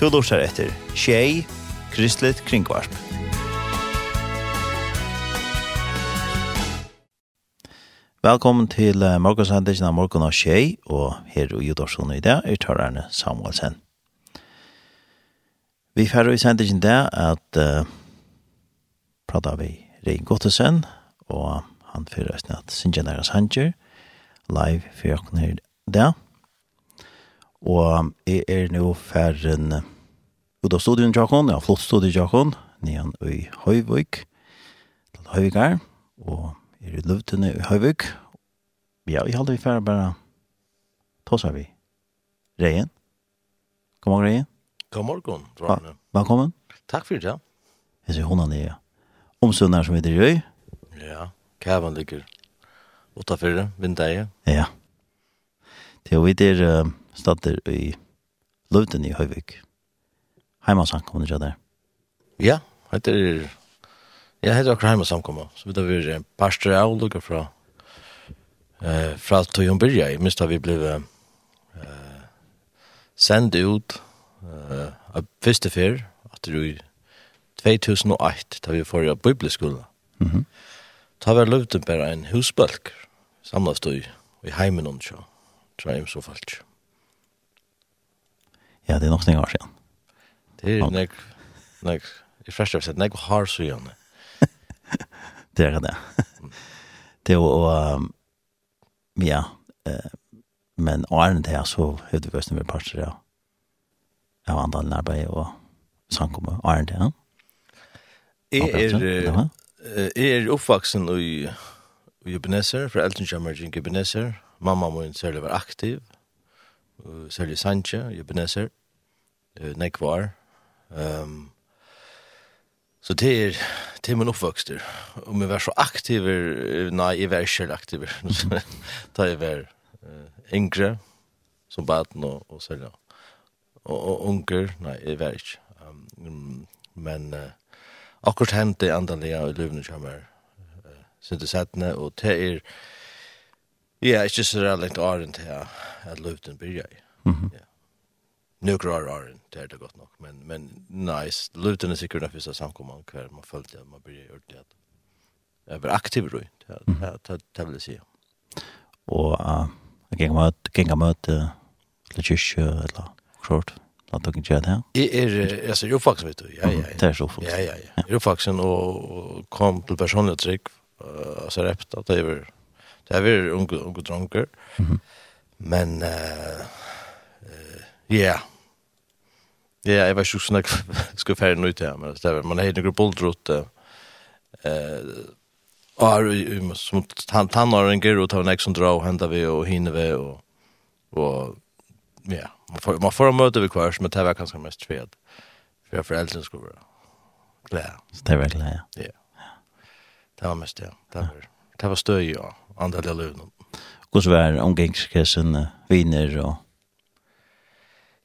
Du lortar etter Tjei, Kristelig Kringvarp. Velkommen til morgensandelsen av Morgon og Tjei, og her og Jodorsson i dag er tørrerne Samuelsen. Vi færre i sandelsen der at uh, prata vi Rein Gottesen, og han fyrer oss at Sinjaneras Hanger, live fyrir okken her der. Og jeg er nå ferden ut av studien Jakon, ja, flott studie Jakon, nian i Høyvøk, til Høyvøk her, og er i løvtene i Høyvøk. Ja, jeg holder vi ferden bare, Ta tåsar vi. Reien. God morgen, Reien. God morgen, Rane. Velkommen. Takk for det. Jeg ser hundene i omsønner som heter Røy. Ja, kæven ligger utenfor vindeie. Ja. Det er jo vidt. Uh, stadder i Løvden i Høyvik. Heimasamkommet ikke der? Ja, heter Jeg heter akkurat Heimasamkommet, så vi da vi er pastor av lukket fra eh, fra Tøyen Byrja, Jeg minst da vi ble eh, sendt ut eh, av første fyr, at det var 2008, da vi får av bibelskolen. Mm -hmm. Ta var Løvden bare en husbalk, samlet stod i heimen og så, tror jeg, så falt ikke. Ja, det er nok noen år siden. Det er nek, nek, i første av sett, nek har så igjen. det er det. Det er jo, um, ja, uh, men åren til jeg så høyde vi oss med parter av, av andre arbeid og samkommet åren til. Jeg er, jeg er oppvaksen i, i Ebenezer, fra Eltenskjømmer i Ebenezer. Mamma min særlig var aktiv, særlig Sanche i Ebenezer uh, nek var. Um, så det er, det er min oppvokster. Om jeg var så aktiv, nei, jeg var ikke aktiv. da jeg var uh, yngre, som baden og, og selv. Og, og unger, nei, jeg var ikke. Um, men uh, akkurat hentet andalega i løvene kommer uh, syntesetene, og det er, ja, ikke så relevant åren til at løvene byrja i. Mm -hmm. yeah nu grar är det det gott nog men men nice lutan är säkert att vissa samkomman kvar man följde det man blir gjort det jag var aktiv då det det det vill säga och jag gick med gick med till kyrkan eller kort Vad tog inte det här? Är alltså ju faktiskt vet du. Ja ja. Det är så faktiskt. Ja ja ja. Ju faktiskt och kom till personligt trick alltså rept att det är det är unga unga drunker. Men eh ja, Ja, jeg var ikke sånn at jeg skulle ferdig noe til men det var, man har noen gruppe boldrott, eh, og som han har en gyrrot, han er ikke som drar, og hender vi, og hinner vi, og, og ja, man får, man får en møte vi hver, men det var kanskje mest fred, for jeg foreldrene skulle være glede. Så det var glede, ja. Ja, det var mest, ja. Det var, det var støy, ja, andre del av løvnen. Hvordan var omgangskressen, viner og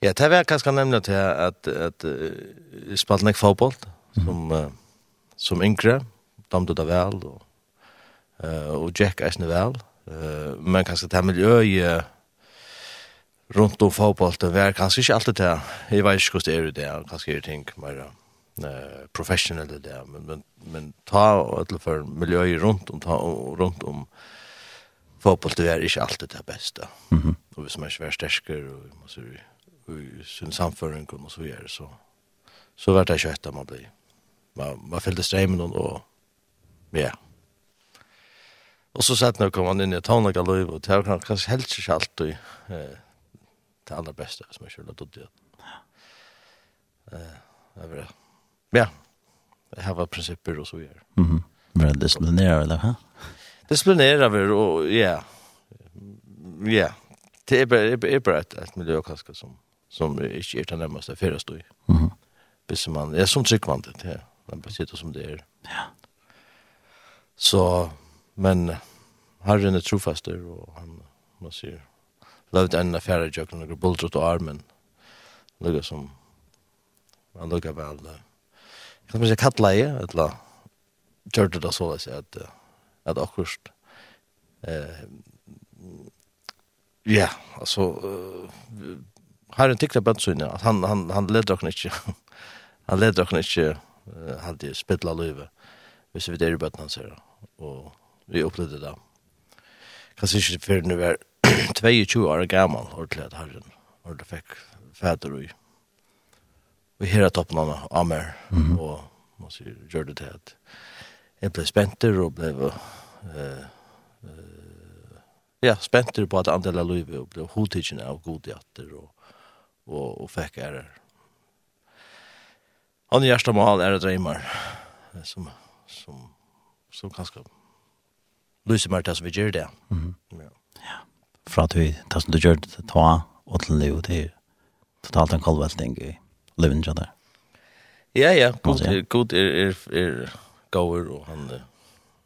Ja, det var kanskje nemlig til at, at jeg spalte nek fotboll som, mm. som yngre, damte det vel, og, og Jack eisne vel, men kanskje det miljøet rundt om fotbollen var kanskje ikke alltid det. Jeg vet ikke hvordan det er det, kanskje er ting mer eh professionell det men men men ta alla för miljöer runt om ta runt om fotboll det är inte alltid det bästa. Mhm. Mm och vi som är svärstärkare och måste vi i sin samføring og så videre, så, så var det ikke etter man ble. Man, man fyllte streimen og, ja. Og så satt når kom han inn i Tavnaga liv, og det var kanskje helt ikke alltid eh, det aller beste som jeg kjøler til det. Det var det. Ja, det var prinsipper og så videre. Mm -hmm. Var det disiplinere, eller hva? Disiplinere, og ja, ja, det er bare, er bare et, et miljø kanskje som som ikke er den nærmeste ferastøy. Mm -hmm. Hvis man er som tryggvandet, ja. Man besitter som det er. Ja. Så, men herren er trofaster, og han, man sier, levd en affære jøkken, og bultrot og armen, lukka som, man lukka vel, kan man si kattleie, eller, gjør det da så, at, at akkurat, eh, ja, altså, uh, har en tikta bøndsynne, at han, han, han leder dere ikke, han leder dere ikke, uh, hadde spidla løyve, hvis vi er i bøtten hans her, og vi opplevde det. Kanskje ikke før nu er 22 år gammal, ordentlig at herren, ordentlig fikk fæder og vi her toppen av Amer, mm -hmm. og man sier, gjør det til at jeg ble spenter og ble eh, uh, ja, spenter på at andel av livet og ble hodtidgjene av godhjerter og og, og fikk ære. Han er hjertet mal ære dreimer, som, som, som kanskje lyser mer til som vi gjør det. Mm -hmm. ja. ja. Fra at vi, det som du gjør det, ta og til liv, til totalt en kolvelting i livet der. Ja, ja, god er, god er, er, er gaur, og han,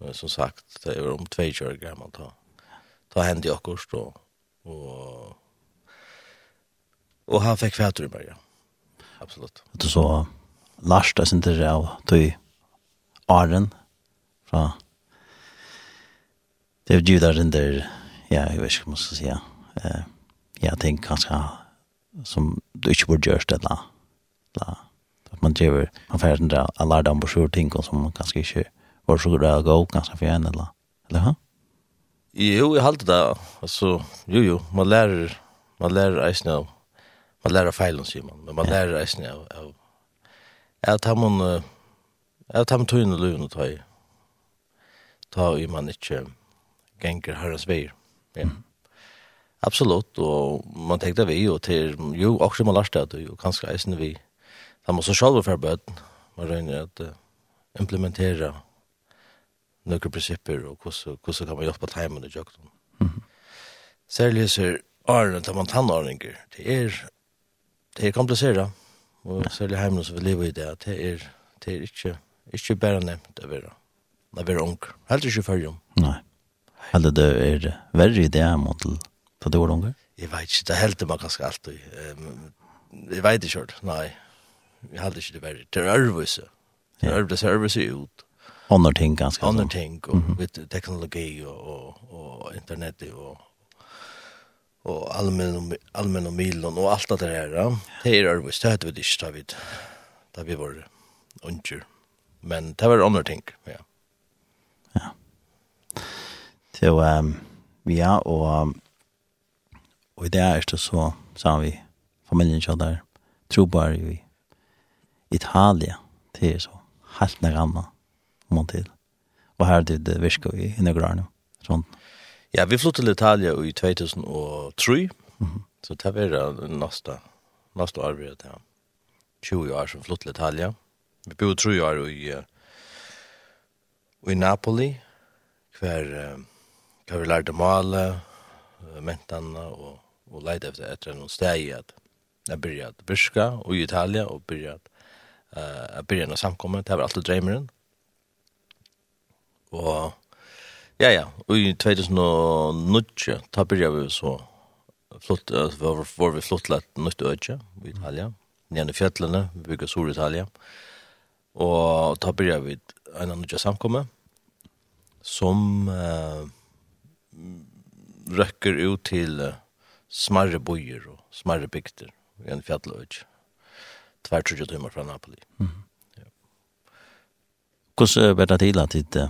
er, som sagt, det er om tvei kjør gammalt, ta, ta hend i akkurst, og, og Og han fikk fætur i början. Absolut. Det är så Lars da synes jeg, av till Arden fra Det er jo der den der, ja, jeg vet ikke hva man ska säga. Eh jeg tenker kanskje som du ikke burde gjøre det da, Där att man driver man färden där alla de broschyr ting som man kanske inte var så där gå kanske för en eller eller hur? Jo, jag håller det där. Alltså, jo jo, man lär man lär sig nu man lærer feilen, sier Simon, men man ja. lærer reisen av, av, av tammen, av tammen tøyne løyne ta i, ta i man ikke ganger herrens veier. Ja. Mm. Absolutt, og man tenkte vi, jo til, jo, også man lærte det, jo, kanskje eisen vi, da man så selv for bøten, man regner at uh, implementera nøkker prinsipper, og hvordan, kan man hjelpe timen i jøkken. Mm. Særlig så er årene, tar man tannåringer, det er det er komplicerat. Og særlig hjemme som vi lever i det, det er, det er ikke, ikke bare nevnt å være, å være ung. Helt ikke før jo. Nei. Eller det er verre i det her mot til det var unger? Jeg vet ikke, det er helt det man ganske alltid. Jeg vet ikke helt, nei. Jeg helter ikke det verre. Det er ærvise. Det er ærvise, ærvise ut. Andre ting ganske. Andre ting, og mm -hmm. teknologi og, og, og internettet og och allmän allmän och milen och allt det där. Ja. Det är det stöd vi det där vid där vi var under. Men det var andra ting, ja. Ja. Så ehm vi är och och i det är det så sa vi familjen kör där trobar i Italia det er så helt några mot om man till. Och här det det vi i några Sånn. Sånt. Ja, vi flyttet til Italia i 2003. Mm -hmm. Så det var nästa nästa år vi 20 år som flyttet til Italia. Vi bodde tre år i i Napoli kvar kvar vi lärde male, mentene och och leide efter etter någon steg at jag började å och i Italien och började eh uh, börja när samkommet det var alltid drömmen. Och Ja, ja. Og i 2009, da byrja vi så flott, var, var vi flott flottlett nytt øyne i Italia. Nede i fjellene, vi bygger sur Italia. Og da byrja vi en annen samkommet som eh, røkker ut til uh, smarre bojer og smarre bygder i en fjelløyne. Tvert 20 timer fra Napoli. Mm. Ja. Hvordan er det til at det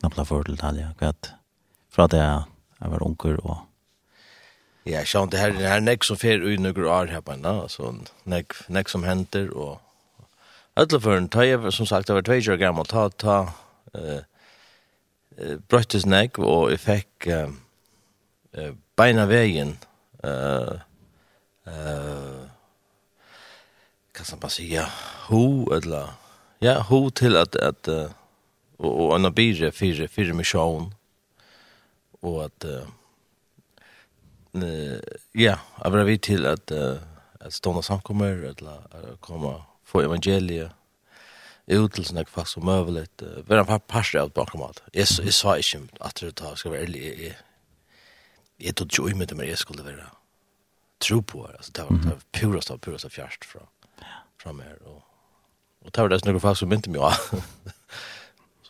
knapla for til talja, kvart. Fra det jeg var unger og... Ja, så det her, det her nek som fer ui nukker år her på enda, altså nek, nek som henter og... Alle for en tøy, som sagt, det var tvei kjør gammal, ta, ta, eh, brøttes nek, og jeg fikk eh, beina veien, eh, eh, kan man bara säga ho, eller, ja, ho till att att uh, og og anna byrre fyrre fyrre mission og at eh ja, aber till til at at stående samkommer eller komma få evangelie ut til sånne fast som møvelet. Vi har en par av bakom allt. Jag jag sa ikke att det tar, ska vara ärlig. Jag jag tog ikke med men jeg skulle vara tro på det. Altså, det var purast av, purast av fjerst från fra meg. och och det var det som fast som inte mig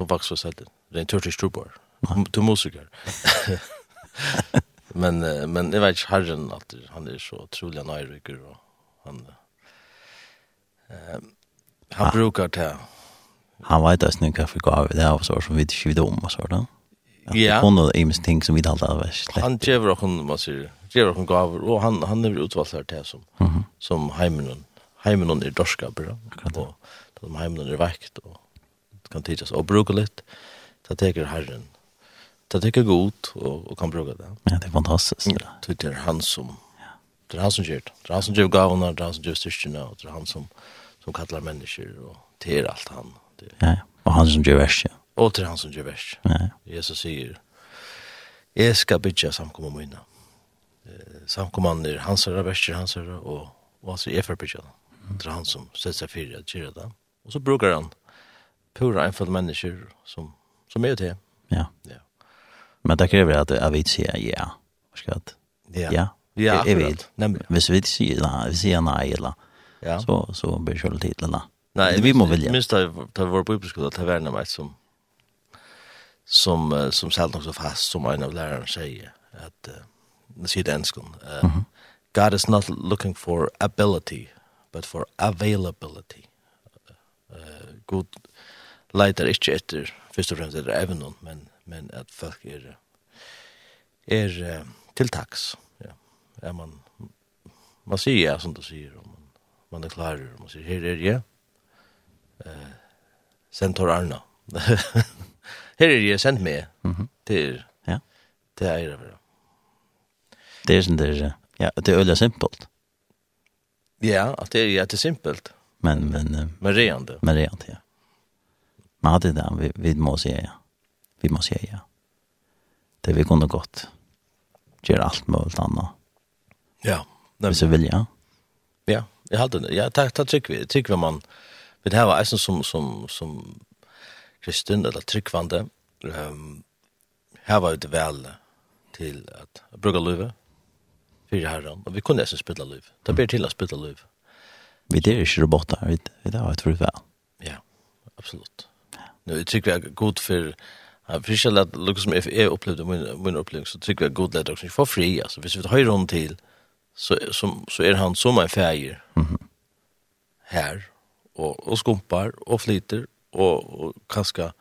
som faktiskt var sett Det är en turkish trooper. Du musiker. men men det var inte herren att han är så otroligt nöjrycker och han eh han brukar ta han vet att snygga för gav det av så som vi inte vet om och sådär. Ja. Hon har ims ting som vi inte alltid har släppt. Han ger och hon man ser ger och hon gav och han han är utvalt här till som som heimen heimen är dorska bra. Och de heimen är vakt och kan tidas och bruka lite. Så teker Herren. Så teker god och, och kan bruka det. Ja, det är fantastiskt. Ja, det är han som det är han som gör det. Det är han som gör gavna, det är han som gör styrkorna och det är han som, som kallar människor och det är allt han. Det. Ja, och han som gör värst, ja. Och det är han som gör värst. Ja. Jesus säger Jag ska bygga samkomma mina. Eh, samkomman är hans höra, värster hans höra och, och alltså är för bygga. Det är han som sätter sig för att göra det. Och så brukar han pura enfulla människor som, som är det. Ja. ja. Men det kräver att jag vet säga ja. att Ja. Ja. Ja, jag vet. Nämligen. Hvis vi inte säger nej eller ja. så, så blir det själv tid Nej, vi må vilja. Minst det var på uppskola att det mig en som som som sällan också fast som en av lärarna säger att det ser den skon. God is not looking for ability but for availability. Uh, God leitar ikkje etter først og fremst etter evnen, men, men at folk er, er tiltaks. Ja. Er man, man sier ja, som du sier, og man, man er klar, og man sier, her er jeg, eh, send Tor Arna. her er jeg, send meg. Mm -hmm. Det er, ja. det er det. Det er sånn det er, ja, det er øyla simpelt. Ja, at det er, ja, det er simpelt. Men, men, men reende. Men reende, ja. Men hade det, vi, vi måste säga ja. Vi måste säga ja. Det vi kunde gott göra allt möjligt annat. Ja. Hvis vi vill, ja. Ja, jag det. Ja, takk, takk, tycker vi. Tycker man. Det her var alltså som, som, som kristen eller tryggvande. Um, her var det til at att bruka løyve. för herran. Og vi kunne nesten spela løyve. Det blir til å spela løyve. Vi det är inte robotar, vi det har ett förut. Ja, absolutt. Nu jag tycker er god för Jag försöker att lukka som jag upplevde min, min upplevelse så tycker jag god lätt också. för fri, alltså. Hvis vi tar honom till så, så, så är han som en färger mm här och, och skumpar och flyter och, och kanske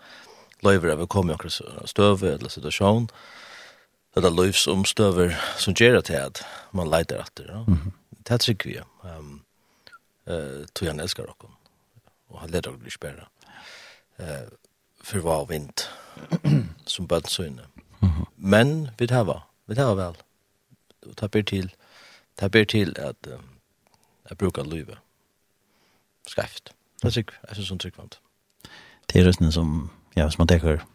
löver över kommer också stöver eller situation eller löjvs om stöver som gör det att man letar efter. Ja. Det tycker vi. Um, uh, tog han älskar och och han leder och blir eh, för var vind som bad så bønnsøyne. Men vi tar var, vi tar vel. Og det ber til, det ber til at um, jag brukar lyva. Skreft. Det er sikkert, jeg synes hun tryggvant. Det er røstene som, ja, hvis man tenker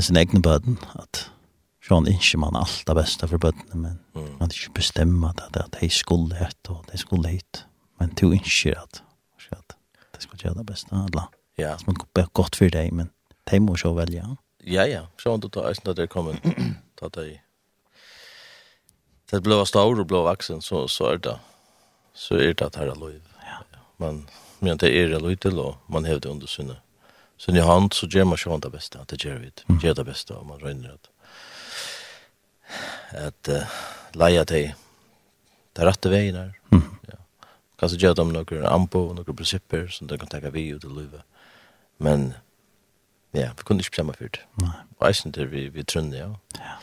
sin egne bøten, att Sjån ikke man alt det beste for bøttene, men mm. man ikke bestemmer at, at de skulle hit og de skulle hit. Men du ikke at, at de skulle gjøre det beste Alla. Ja. som er godt for deg, men de må jo velge. Ja, ja. Så om du tar eisen til det kommer, ta deg i. Det ble stor og blå vaksen, så, så er det så er det at her er lov. Ja. Men, men det er det lov til, og man hevde under sinne. Så i hand så gjør man sjån det beste, det gjør vi det. Gjør det beste, og man røyner at at uh, leia til det rette veien her. Mm. Ja. Kanskje gjør de noen ambo, noen prinsipper som de kan tenke vi ut i livet. Men ja, vi kunne ikke bestemme for det. Nei. Og jeg synes vi, vi trønner, ja. Ja.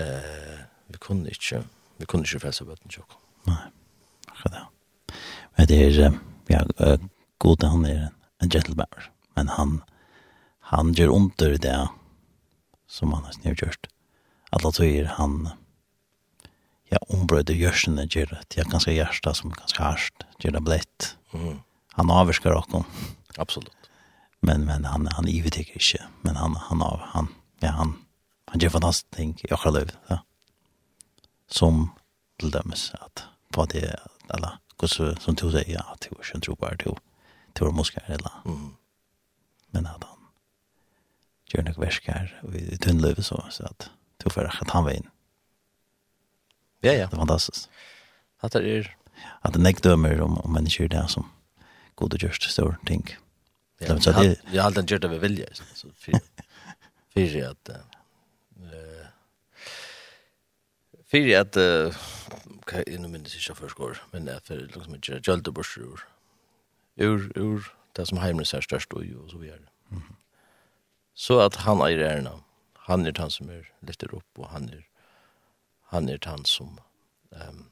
Eh, vi kunne ikke, vi kunne ikke frelse bøten tjokk. Nei, akkurat det. Men det er, ja, god han er en gentleman, men han, han gjør under det som han har gjort. Alla tøyer han, ja, ombrøyde gjørsene gjør det. ja, ganske hjertet som er ganske hørst, gjør det blett. Mm. Han avvirsker åkken. Absolutt men men han han ivetiker ikke men han han av han ja han han gjør fantastisk ting i jag liv ja. som til dømes at på det eller kus som tog sier ja till er sen tror bara till till vår moské eller mm. men at han gjør nok värskar i tunn liv så så at tog får att han veien ja ja det er fantastisk att det är att det dømer om, om människor där som god og gjørst stor ting. Mm Ja, så det jag har alltid gjort det med vilja så för för att eh för att okej nu minns jag först går men det för liksom inte jag gjorde bort ur ur ur det som hemmet är störst och så vidare. Mhm. Så att han är där Han är han som är lite upp och han är han är han som ehm um,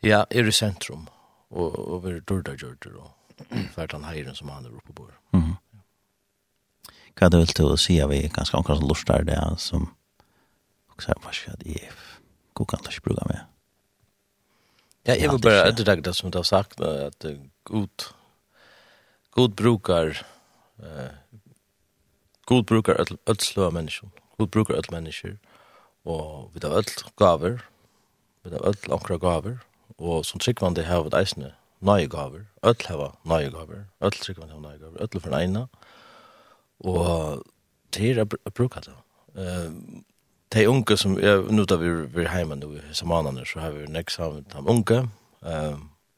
ja, är i centrum och och vi dörda gjorde då. för han heiren som han er oppe på. Mm. -hmm. Hva er det vel til å si se vi ganske omkring som lort er det som också vad ska det är. går kan det bruka med. Ja, jag vill bara det som du har sagt att god god brukar eh god brukar öll öll slå människor. God brukar öll människor og vi har öll gaver. Vi har öll onkra gaver og som tryggvande har vi eisne nøyegaver, ødel hava nøyegaver, ødel tryggvann hava nøyegaver, ødel for eina, og til å bruke det. De unge som, ja, nå da vi er hjemme nå i samanene, så har vi nekst sammen med de unge,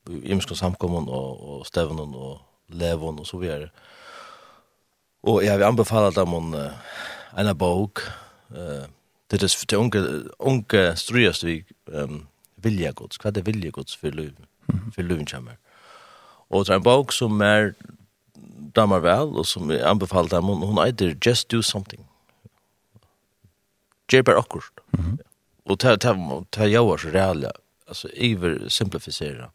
imskon samkommun og, og stevnen og levon og så videre. Og jeg vil anbefale dem om en av bok, det er til unge, unge strøyest vi um, viljegods, hva er det viljegods for livet? for løven kommer. Og det er en bok som er damer vel, og som jeg anbefaler dem, hun eitir Just Do Something. Gjør bara akkurat. Mm ta ta det jag var så reella. Alltså över simplifiera.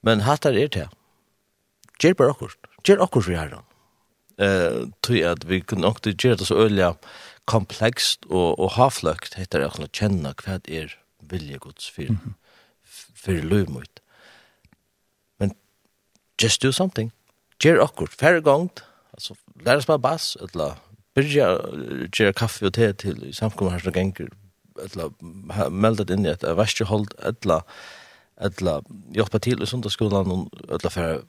Men hattar är det. Gjør bara akkurat. Gjør akkurat vi har den. Eh, jag att vi kunde också göra det så öliga komplext och och haflukt heter det att känna hva er vilja gods fyrt. Mm -hmm for løy. Men just do something. Gjør akkurat, færre gongt, altså, lær oss bara bass, eller byrja gjør kaffe og te til samkommer her som ganger, eller meldet inn i et verstehold, eller eller jobba til i sundagsskolan eller for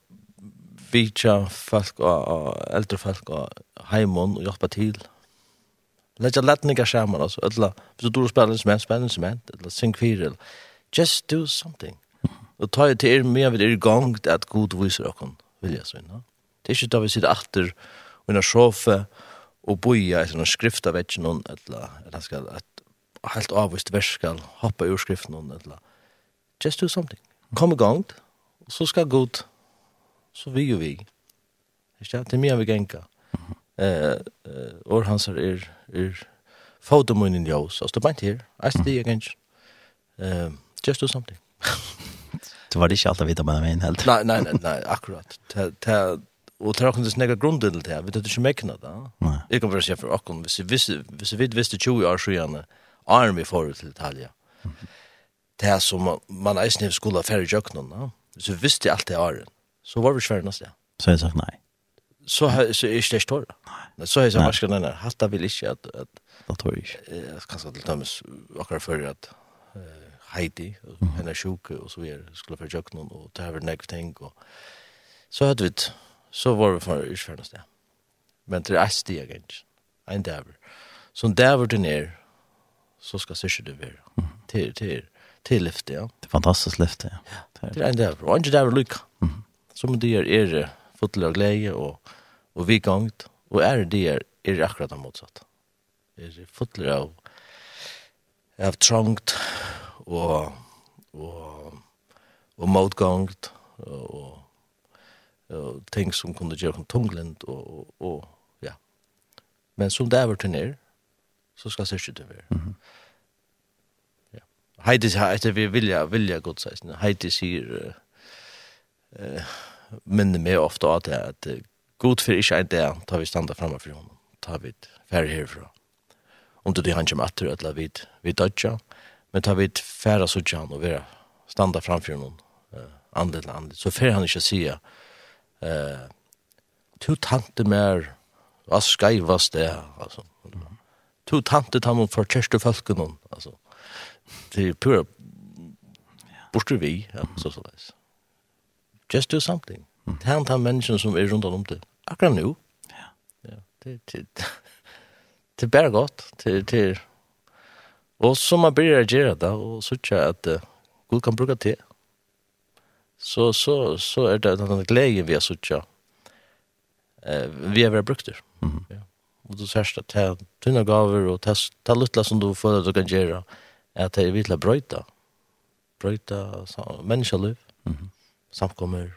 vitja folk og, og eldre folk og heimon og jobba til Lætja letninga saman, altså, eller hvis du dår spiller som en, spiller som en, eller syng fire, eller Just do something. Og ta til er med vi er i gang at god viser okken, vil jeg si. Det er ikke da vi sitter atter og en sjofe og boja etter noen skrift av etter noen, eller han skal et helt avvist vers skal hoppa ur skriften noen, eller just do something. Kom i gang, så skal god, så vi jo vi. Ikke det? Er mye vi genka. Eh, og hans er, er, er, fotomunnen jås, altså det er bare ikke her, jeg steg jeg genka. Eh, Just do something. det var det ikke alt å vite om jeg mener helt. Nei, nei, nei, nei, akkurat. Det, det, og det er akkurat snakka grunden til det. Vi tar ikke mekna det. Jeg kan bare si for akkurat, hvis vi vidt visste 20 år siden, er vi forut til Italia. Det er som man eisen i skolen færre i jøkkenen. Hvis vi visste alt det er, så var vi svære færre ja. Så jeg sagt nei. Så har så är det stora. Nei. Så är det värsta den här. Hatta vill inte att at... då tror jeg ikke. kan säga till Thomas akkurat för att Heidi, mm. henne sjuke og så videre, skulle for någon og ta over nekve ting. Og... Så hadde vi det, så var vi for utførende sted. Men det er et sted egentlig, en dæver. Så en dæver til ner så skal sørste det være. Till Til, til, til lyfte, ja. Det er fantastisk lyfte, ja. ja. Det er en dæver, og en dæver lykke. Mm. Som de er, er fotler og glede og, og vi gangt, og er de er, er akkurat det motsatte. Er fotler av, av trångt, og og og motgångt og og ting som kunne gjøre en tunglind og, og, og ja. Men som det er vært ned, så skal sørste det være. Ja. Heidi sier, etter vi vilja, vilja godt sier, Heidi sier, uh, minner meg ofte av det at uh, god for ikke en dag tar vi standa fremme for honom, tar vi færre herfra. Om det er han kommer etter, eller vi, vi dødja, Men tar vi ett färra så tjän och vara standa framför någon eh andligt landligt så får han inte säga eh två tante mer vad skajvas det alltså två tante tar man för kärste folken alltså det är pura borste vi ja så så där just do something. Mm. han människor som är runt om det akkurat nu ja. Ja det det det är bara gott. Det det Og så man börjar reagera det och så tror jag att uh, Gud kan bruka det. Så, så, så är det den glädjen vi har så tycker eh, vi har varit brukter. Mm. Ja. Och då sägs det att det tunna gaver och det luttla som du får att du kan göra är att det är vittla bröjta. Bröjta människoliv. Mm. Samkommer.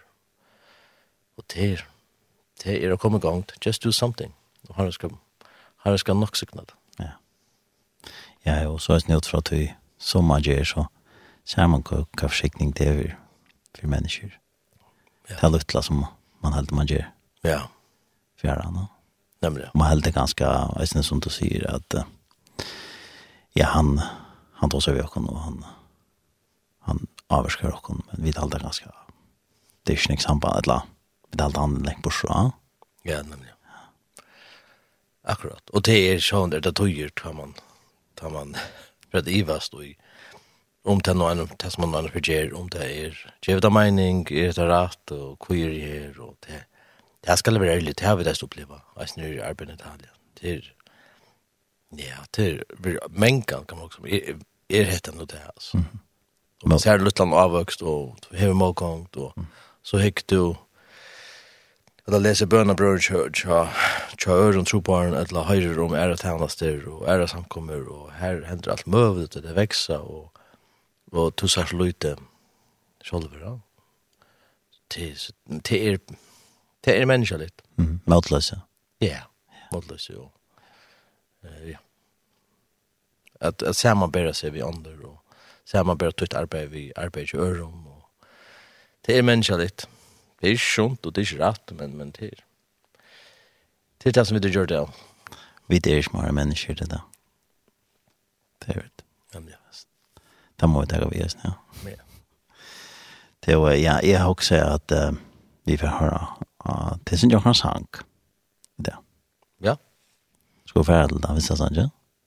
Och det är det är att komma igång. Just do something. Och han ska, han ska nog signa det. Ja, og så er det nødt for at vi, som man gjør, så ser man hva, hva forsikning det er for, mennesker. Ja. Det er luttla som man heldig man gjør. Ja. Fjerde annet. Nemlig. Man heldig ganske, jeg synes som du sier, at ja, han, han tar seg ved oss, og han, han avvarskar oss, men vi heldig ganske, det er ikke noe samband, eller vi heldig han lengt bort, ja. Ja, nemlig. Akkurat. Og det er sånn det, det tøyer, kan man tar man för att ivast och om det någon det som man annars förger om det är givet av mening är det rätt och queer här och det det ska vara ärligt det har vi det uppleva. Alltså nu är arbetet här det är ja det är mänkan kan man också är hetan det alltså. Och man ser lite avväxt och hur målgång då så hick du eller lese bøna brød church ha tja øren trobarn eller høyrer om æra tænaster og æra samkommer og her hender alt møvet og det veksa og og tussar lute sjolver ja. til til er til er menneska litt mm, motløse ja motløse jo ja. At, at samarbeida seg vi andre og samarbeida tutt arbeid vi arbeid i øren og til er menneska litt Det är sjunt og det er ikke rett, men men det er det er det som vi gjør det. Vi det är små människor det där. Det er det. Ja, men ja. Det må det vi oss nu. Ja. Det var ja, jeg har också at uh, vi får høre uh, det synes jeg kan sang Det. Ja. skal vi färda til det, visst sant?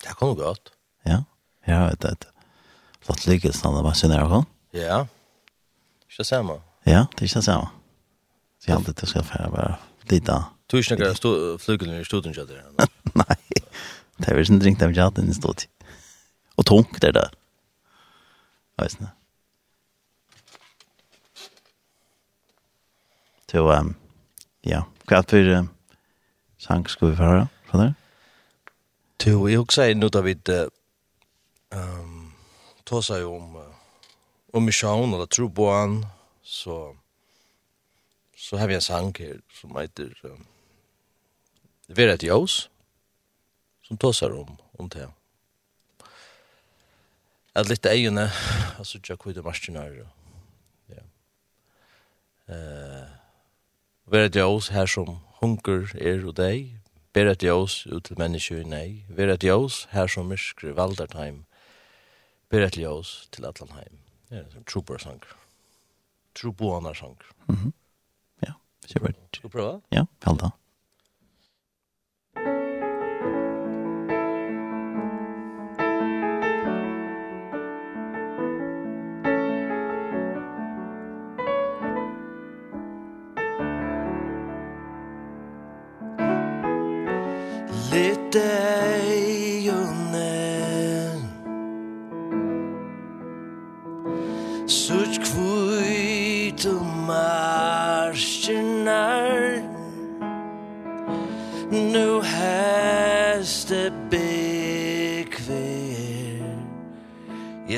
Det kommer godt Ja. jeg har vet det. Flott lyckas när det var så nära Ja. Ikke det samme? Ja, det er ikke det samme. Så jag hade det ska färra bara lite. Du är snackar stå flygeln i stoden jag där. Nej. Det är väl inte ringt av jaten i stod. Och tonk där där. Vet ni. Så ehm ja, kvart för sank ska vi föra från där. Du jag säger nu då vid ehm tosa ju om om mission eller tro på han så så har vi en sang her som heter um, Vera et Jås, som tåsar om, om det. At litt egene, altså ikke kvide marsjoner. Ja. Uh, Vera et Jås her som hunker er og deg, Vera et Jås ut til mennesker i nei, Vera et Jås her som myrskri valdertheim, Vera et Jås til Atlanheim. Ja, det er en trobørsanger. sang. sanger. Mm -hmm. Kjøpert. Skal du prøve? Ja, vel da.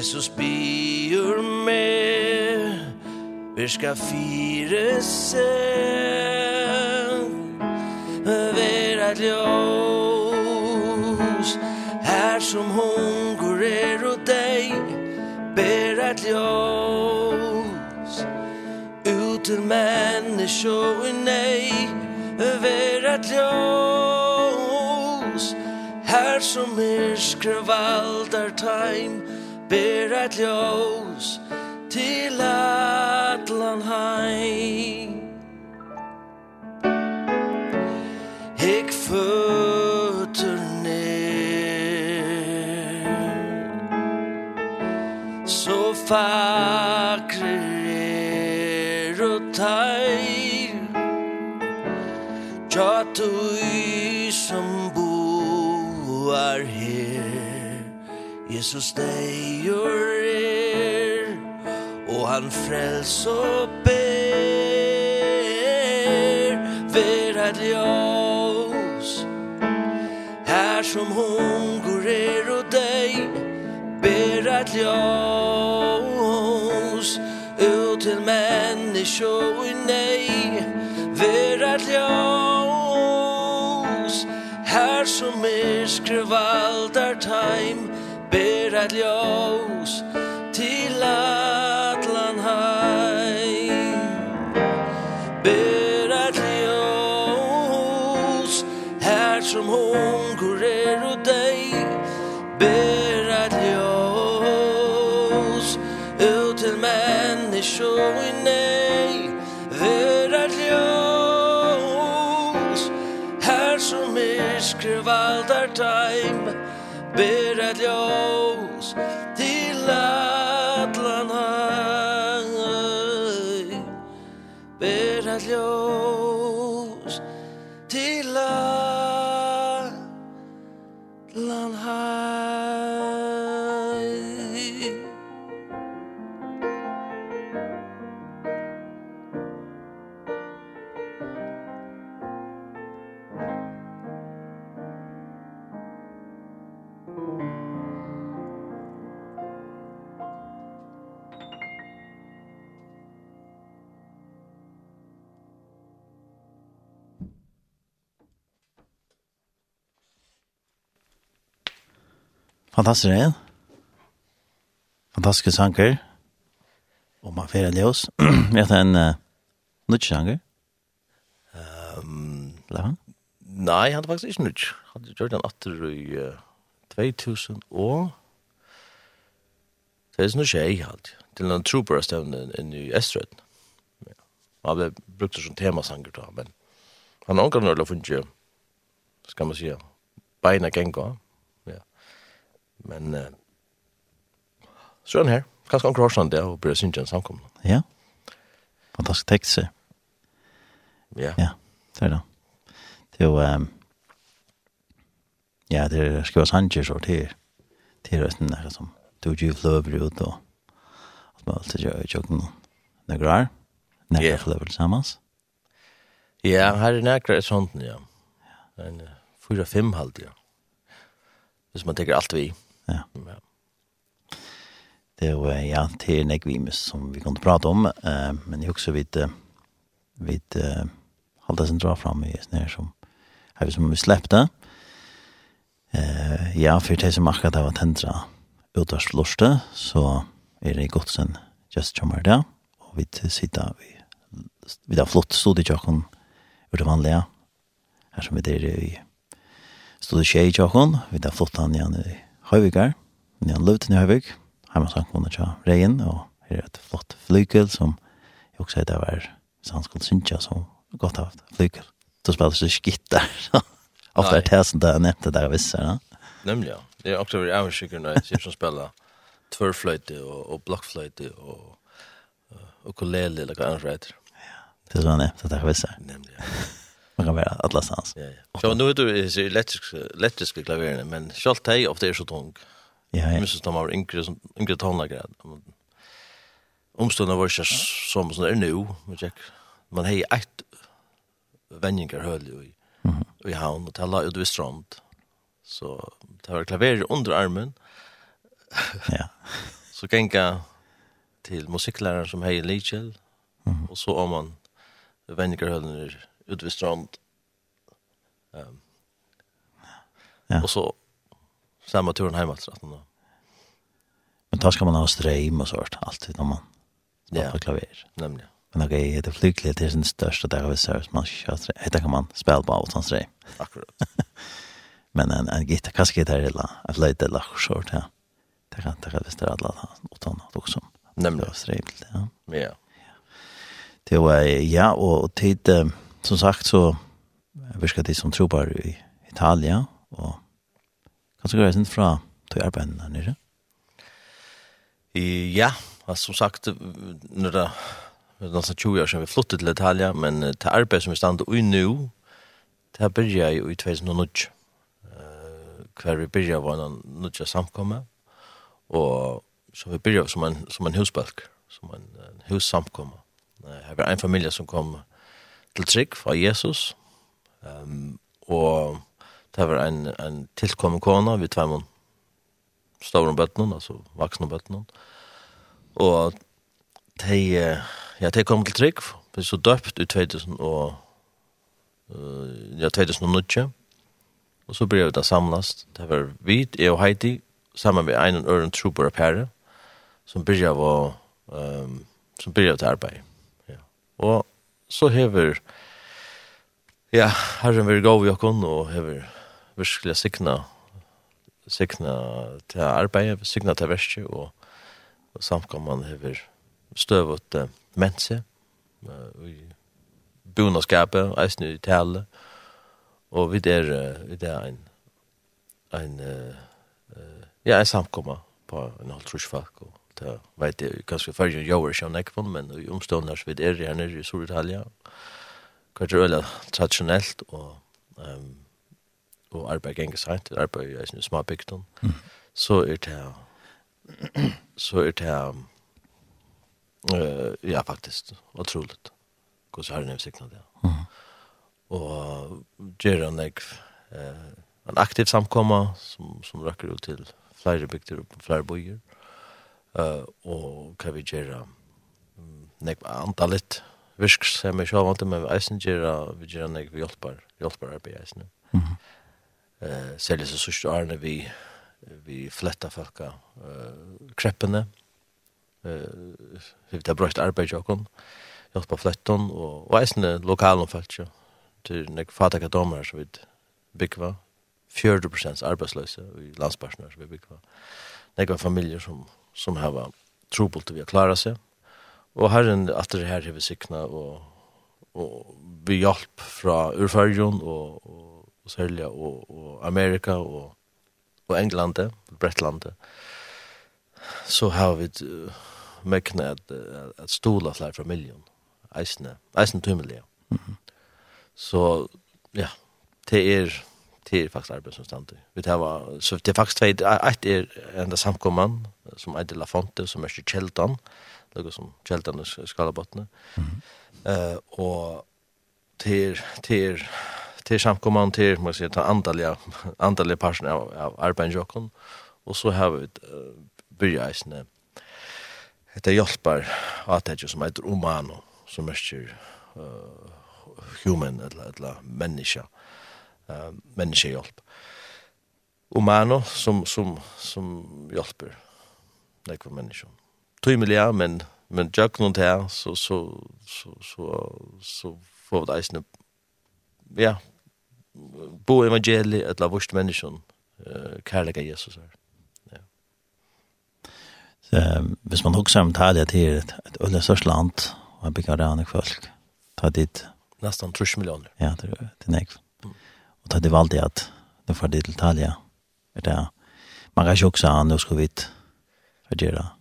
Jesus byr med Vi ska fire sen Vera at ljós. Här som hon er og dig Ber ett ljós. Ut till människor i nei Vera ett ljós. Här som är skrevaldar tajm ber et ljós til atlan heim Hik fötur ner. So fakrir er og tair Tja Jesus deier er Og han frels og ber Ver et ljós Her som hungur er og deg Ber at ljós Ut til menneskje og i nei Ver at ljós Her som er skrevaldar time ber et ljós til atlan hai ber et ljós her som hungur er og deg ber et ljós ut til menneskjo i nei ber et ljós her som iskre valdar teik ber ett ljós til atlan höj ber ett ljós. Fantastisk det. Fantastiske sanger. Og man fyrir ljós. Vi har en uh, nudge sanger? Um, Eller han? Nei, han er faktisk ikke nødt. Han har gjort den atter i uh, 2000 og... Det er noe tjei, alt. Til en trooper stevne i Estrøyden. Ja. Han ble brukt som temasanger da, men han har omgang når det funnet, skal man si, beina genga. Men uh, så er den her. Kanskje han krosser han det, og blir synsjen samkomne. Ja. Fantastisk tekst. Ja. Ja, det er det. Det er jo, um, ja, det er skrivet sanger, så det er, det er resten der som, du gjør fløver ut og alt med alt det gjør i tjokken noen. Det er grar, nekker fløver sammen. Ja, her er nekker et sånt, ja. Ja. En, fyra fem halvt, ja. Hvis man tenker alt vi. Ja. ja. Det er jo, ja, det er nekvimus som vi kan prate om, eh, men jeg også vet, vet, uh, halda sin dra fram i sånne her som, her som vi släppte. Eh, ja, for det som akkurat har tendra utvarsflorste, så er det godt sen just kommer det, og vi sitter vi, vi har flott stod i tjokken ur det vanlige, her som vi der i stod i tjokken, vi har flott han igjen i Høyvigar. men han løvde til Høyvik, heima sankvående tja Reien, og her er et flott flykel som jeg også heter var Sanskål Syntja, som godt har haft flykel. Då spelar så skitt där. Ofta är det som där det där vissa. Ja? Nemlig, ja. Det är också väldigt avundsjuka när jag som spelar tvärflöjte och, och blockflöjte och ukulele eller hva annet. Ja, det är så nämnt det der vissa. Nemlig, ja. Man kan være alla stans. Ja, ja. Så nu är det elektriska, elektriske klaverene, men själv dig ofta er så tung. Ja, ja. Men så tar man yngre, yngre tonlager. Omstående var ikke som som det men jeg, Man har ju ett vänningar höll i, i havn och tala ut ved strand. Så det var klaver under armen. Ja. så gänga til musikläraren som hejer Lichel, Mm -hmm. Och så om man vänningar höll ut vid strand. Um, ja. Och så samma turen hem alltså. Men då ska man ha strejm och sånt alltid när man spelar på klaver. Nämligen. Men okej, okay, det är den största där vi ser man kör. Det kan man spela på utan strejm. Akkurat. Men en en gitarr, kanske eller en flöjt eller sånt här. Det kan det visst det alla utan också. Nämligen det. Ja. Ja. Det var ja och tid som sagt så virker de som tror i Italia, og kanskje greier sin fra til arbeidene her nere? Ja, som sagt, når det Det er nesten 20 år siden vi flyttet til Italia, men til arbeid som vi stand i nå, det begynner jeg i 2008. Hver vi begynner var en nødja samkomme, og så vi begynner som en, som en husbalk, som en, en hussamkomme. Det var en familie som kom til trygg fra Jesus. Um, og det var en, en tilkommen kona ved tveimån stavr om bøttene, altså vaksne om bøttenen. Og de, ja, de kom til trygg, ble så døpt i 2000 og ja, 2009. Og så ble det samlast. Det var vi, jeg og Heidi, sammen med en og øren trobor og pære, som begynte av å, um, som begynte av til arbeid. Ja. Og så hever ja, herren vil gå vi og kunne og hever virkelig sikna sikna til arbeid, sikna til verste og, og samkomman hever støvet uh, mense uh, i bonaskapet, eisen i tale og vi der uh, vi der en en uh, ja, en samkomma på en halv trusfak og Det vet jeg, kanskje færgen gjør ikke om nekvån, men i omstående så vidt er her nere i Sur-Italia. Kanskje øyla tradisjonelt, og, um, og arbeid ganger sent, arbeid i en småbygden. Mm. Så er det så er det uh, ja, faktisk, utroligt. Hvordan har jeg nevnt det? Mm. Og gjør han jeg uh, en aktiv samkomma som, som rakker ut til flere bygder og flere bøyer. Mm uh, og hva vi gjør nek antallet virk som jeg sjåvant men vi eisen gjør vi gjør nek vi hjelper hjelper arbeid eisen mm -hmm. uh, særlig så sørste årene vi vi fletta folka uh, kreppene uh, vi ta brøst arbeid jokken hjelper fletton og, og eisen lokalen folk jo til nek fatak domar så vi bygva 40% arbeidsløse i landsparsnær som vi bygva nek var familier som som har trobult vi har klara seg. Og Herren at det her har sikna og, og vi hjelp fra Urfarjon og, og, og Sølja og, og Amerika og, og Englandet, Bretlandet. Så har vi uh, mekna at, at stola flere familien. Eisne, eisne tymmelige. Mm -hmm. Så ja, det er det är faktiskt arbetet. Vi tar var så det är faktiskt två ett är ända samkomman som är de la fonte som är kältan. Det som kältan och skalabottne. Mm. Eh och till till till samkomman till måste jag ta antaliga antaliga personer av, av arbetsjocken och så har vi börjat med Det hjälper att det som heter Romano, som är uh, human, eller, eller människa eh, människohjälp. Umano som, som, som hjälper nekva människor. Tymliga, men, men jag något här så, så, så, så, så får vi det ja, bo evangeli et la vurst menneskjon uh, kærlega Jesus her. Ja. Så, hvis man hugsa om Italia til et, et øyne størst land, og bygger rannig folk, ta dit. Nesten 30 millioner. Ja, det er, det. Och det var alltid att det var det til Italia. Er det man kan ikke också ha nu ska vi för det där.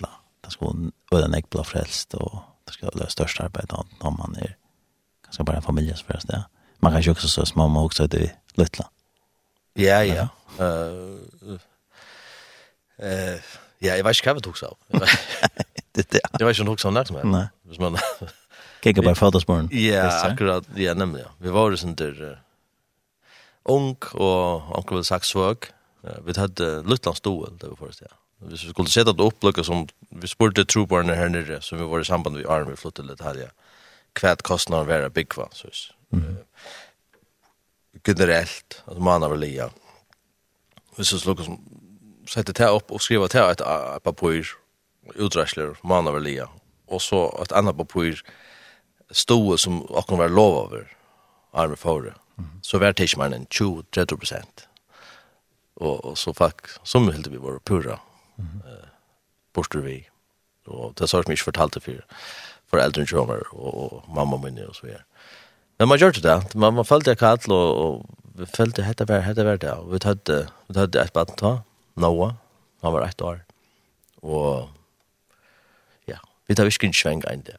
La, det ska vara en äkta frälst och det ska vara största arbeid når man er ganske bare en familie som frelst. Ja. Man kan ju också så små man också det lilla. Ja, ja. Eh eh ja, jag vet inte vad du också. Det det. Jag vet inte också något som. Nej. Hvis man Kika på fadersbarn. Ja, akkurat. Ja, nämligen. Vi var ju sånt där ung og onkel vil sagt svøk. Vi hadde Lutland stål, det var forrest, ja. Hvis vi skulle sette et oppløkket som vi spurte trobarne her nere, som vi var i samband med i arm, vi flyttet litt her, ja. Kvært kostnader være byggva, så Mm. Generelt, at man har lia. Hvis vi skulle sette det opp og skriva det et papper uträsler man har lia. Og så et annet papper stået som akkurat var lov over, arme forrest så var det ikke mer enn 20-30 prosent. Og, og så faktisk, som helt vi var pura, mm -hmm. eh, borster vi. Og det har jeg ikke fortalt det for, for eldre kjømer og, og mamma min og så videre. Men man gjør det. Man, man følte jeg kallt, og, og vi følte hette vær, hette vær det. Og vi tødde, vi tødde et baden ta, Noah, han var ett år. Og ja, vi tar virkelig en sveng enn det.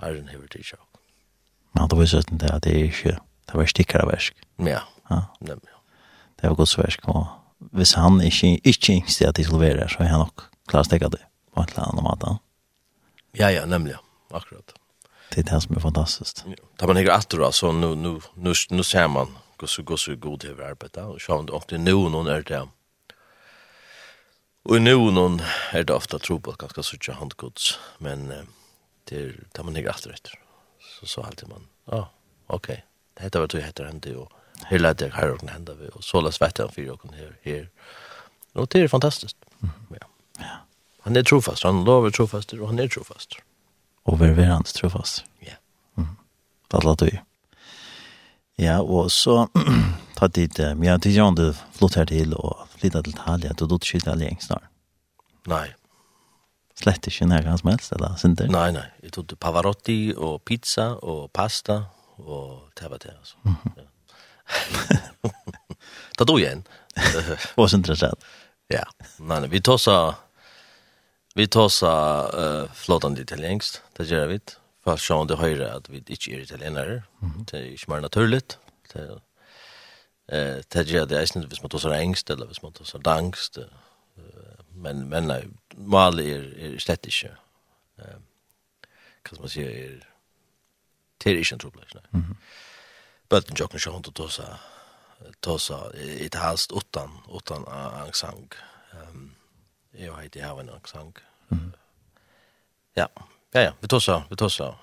Herren hever til sjokk. Men det var jo sånn det at det er ikke det var stickare värsk. Ja. Ja. Det var gott värsk och hvis han ikke, ikke yngste at de skulle være så er han nok klar å stekke det på en eller annen måte. Ja, ja, nemlig. Akkurat. Det är det som är fantastiskt. Ja. Tar man ikke atter, så nu, nu, nu, nu ser man hur så går så god det är arbetet och så om det nu någon är det. Och nu någon är det ofta tro på ganska så tjocka handgods men det tar man inte efter efter. Så så alltid man. Ja, okej detta var du heter hände och hela det här och hända vi och såla svett han för och här här. Och det är fantastiskt. Mm. Ja. Ja. Han är trofast, han lovar trofast och han är trofast. Och vi är hans trofast. Ja. Mm. Det låter ju. Ja, och så ta dit, men jag tycker du flott här till och flytta till Italien, då då till Italien snart. Nej. Slett ikke nær som helst, eller? Sinter? Nei, nei. Jeg tog Pavarotti og pizza og pasta og det var det, altså. Mm -hmm. ja. da dog jeg en. Vad intressant. Ja, nej, nej, vi tar så vi tar så uh, flotande italiensk, det gör vi. Fast så det höra att vi inte är italienare. Mm -hmm. Det är ju mer naturligt. Det eh det gör det inte hvis man tar så engst eller hvis man tar så dansk. Men men nej, mal är är slett inte. Eh kan man säga är Det er ikke en trobladis, nei. Mm -hmm. Bøtten jokken sjån til tåsa, tåsa, i det helst utan, utan angsang. Um, jeg heit i haven angsang. Mm -hmm. Ja, ja, ja, vi tåsa, vi tåsa,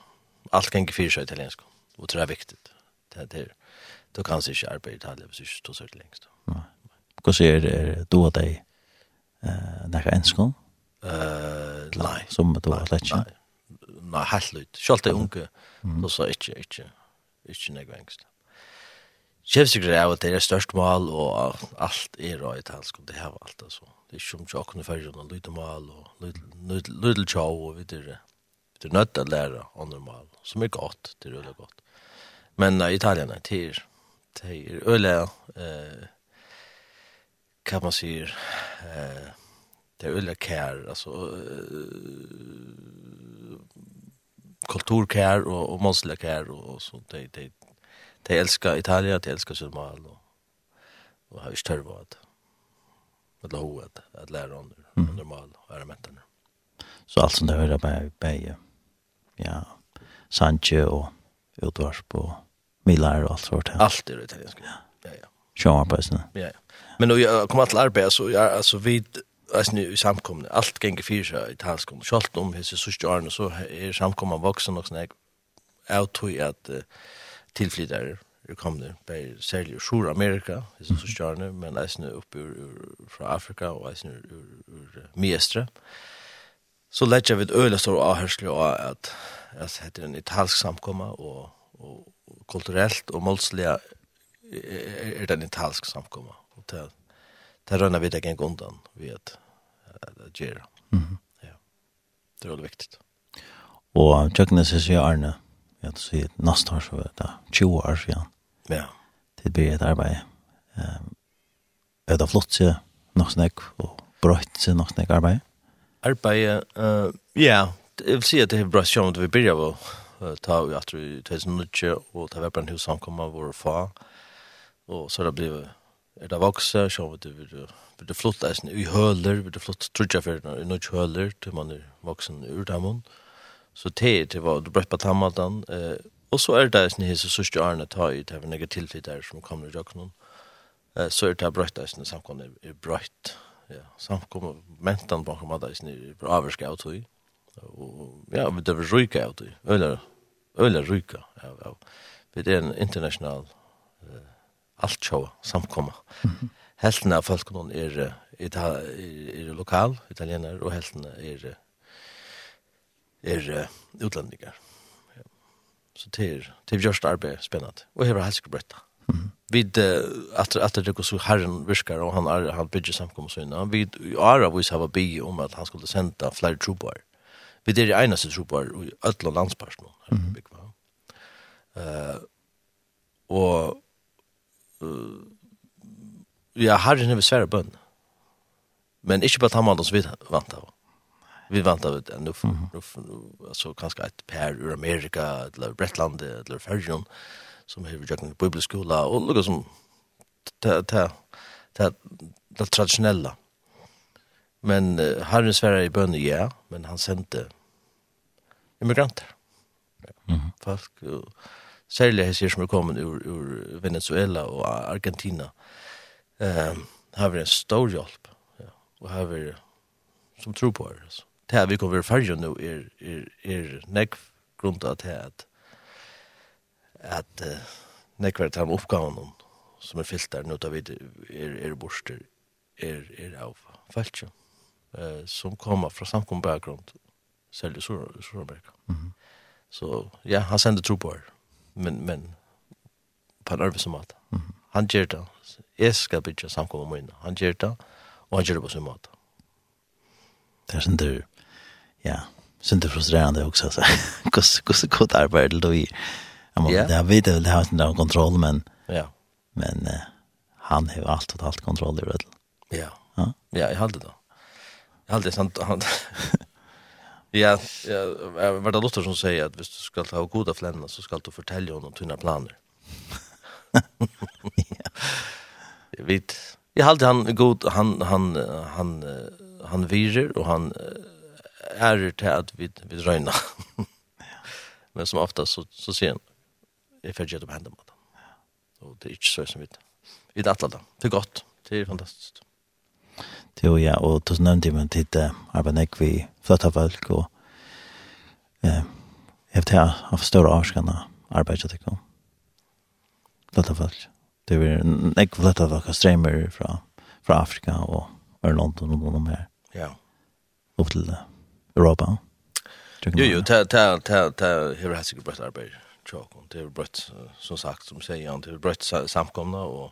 alt geng fyrir seg italiensk, og det er viktig. Det det, du kan sig ikke arbeid i Italien, hvis ikke tåsa ut lengst. Hva sier er, du og deg, uh, nekka enskån? Nei. Som du har lett ikke? Nei, Nei, helt lyd. Selv det unge, så sa jeg ikke, ikke, ikke nek vengst. Kjevsikker er at det er størst mal, og alt er røy til og det har alt, altså. Det er som om tjokken i fergen, og lydde mal, og lydde tjau, og videre. Det er nødt til å lære andre mal, som er godt, det er veldig godt. Men uh, Italien er det det er øyelig, eh, hva man sier, eh, det er öliga kær, altså, uh, kulturkär och och monsterkär och så det det de älskar Italien, det älskar mal och och har ju störvat. Med lov att att lära om mm. mätta nu Så allt som det hör på på ja Sanche och Utvars på Milar och allt sånt här. Allt är det italienska. Ja ja. Sjön på sen. Ja ja. Men då jag kommer att arbeta så jag alltså vid alltså nu samkomna allt gänger fyra i talskom skolt om hur så sjukt arna så är samkomma vuxen och snägg out to att tillflyttare det kom det på säljer sjura Amerika hur så sjukt men alltså nu upp ur, från Afrika och alltså nu ur, ur så lägger jag vid öle så avhörsel och att det heter en italsk samkomma och och kulturellt och målsliga är, den italsk samkomma och det det rönnar vi det gänga undan vi att göra. Mm. Ja. Det är viktigt. Och tjökna sig sig Arne. Jag tror sig nästa år så vet jag. 20 år sedan. Ja. Det blir ett arbete. Um, är det flott sig nog snäck och bröjt sig nog snäck arbete? Arbete, uh, ja. Jag vill säga att det är bra som att vi börjar med ta vi att vi tar sin nutje och ta värpen hur samkomma vår far. Och så har det blivit er det vokse, så vet du, vil det flott eisen i høler, vil det flott trutja fyrir i nødt høler, til man er voksen ur damon. Så det til var du brøtt på tammaldan, eh, og så er det eisen i hese sørste arne ta i, det er nekka tilflyt der som kommer i røknon, eh, så er det brøtt eisen i samkommet er brett, ja, samkommet, mentan bakom at eisen er avvarska av tog, og ja, vi det var ryka av tog, øyla, øyla ryka av, av, vi er en internasjonal, alt sjå samkomma. Mm -hmm. Helten av folk noen er, er, er lokal, italiener, og helten er, er utlendingar. Ja. Så det er, det er gjørst arbeid spennende, og hever helst brøtta. Mm. Vid at at det går så herren viskar og han är han bygger samkomma så innan. vid är av oss hava bi om att han skulle sända fler trupper. Vi det är ena så i alla landsparten. Mm. Eh och uh, ja, herren er svære bønn. Men ikke på tammalden som vi vant av. Vi vant av det, nu, mm -hmm. altså kanskje et per ur Amerika, eller Bretland, eller Færgjøn, som har vært i bibelskola, og lukka som det traditionella. Men uh, herren svære i bønn, ja, men han sendte immigranter. Mm -hmm. Folk, og, særlig hessir som er kommet ur, ur Venezuela og Argentina, um, har vært en stor hjelp, ja, og har vært, som tror på det, altså. Det er vi kommer færre nå er, er, er nekv grunn til at at uh, nekv er til oppgaven som er fyllt der nå da vi er, er borster er, er av feltje uh, som kommer fra samkommet bakgrunn særlig Sør-Amerika. Mm -hmm. Så ja, han sender tro på det men, men på en arbeidsmåte. Mm -hmm. Han gjør det. Jeg skal bygge samkommet med Han gjør det, og han gjør det på sin måte. Det er sånn du, ja, sånn du frustrerende også, altså. Hvordan godt arbeid du i? Jeg må, yeah. jeg vet det har ikke noen kontroll, men, ja. men uh, han har jo alt og alt kontroll i rødel. Ja, ja, ja jeg halte det. Jeg halte det, sant? han, Ja, ja, var det Luther som säger att hvis du ska ha goda flänna så ska du fortälja honom tunna planer. ja. Jag vet. Jag hade han god han han han han virer och han är till att vi vi röna. Men som ofta så så ser han jag färdigt upp händerna. Och det är inte så som vi vet. Vi det alla. Det är gott. Det är fantastiskt. Jo, ja, og du nevnte jo man tid arbeid ikke vi flytta folk, og eh, jeg vet her av større avskene arbeidet til kom. Flytta folk. Det er ikke flytta folk av streamer fra, fra Afrika og London og noen mer. Ja. Opp til Europa. Jo, jo, det er her har sikkert brøtt arbeid. Det er brøtt, som sagt, som sier han, det er brøtt samkomne, og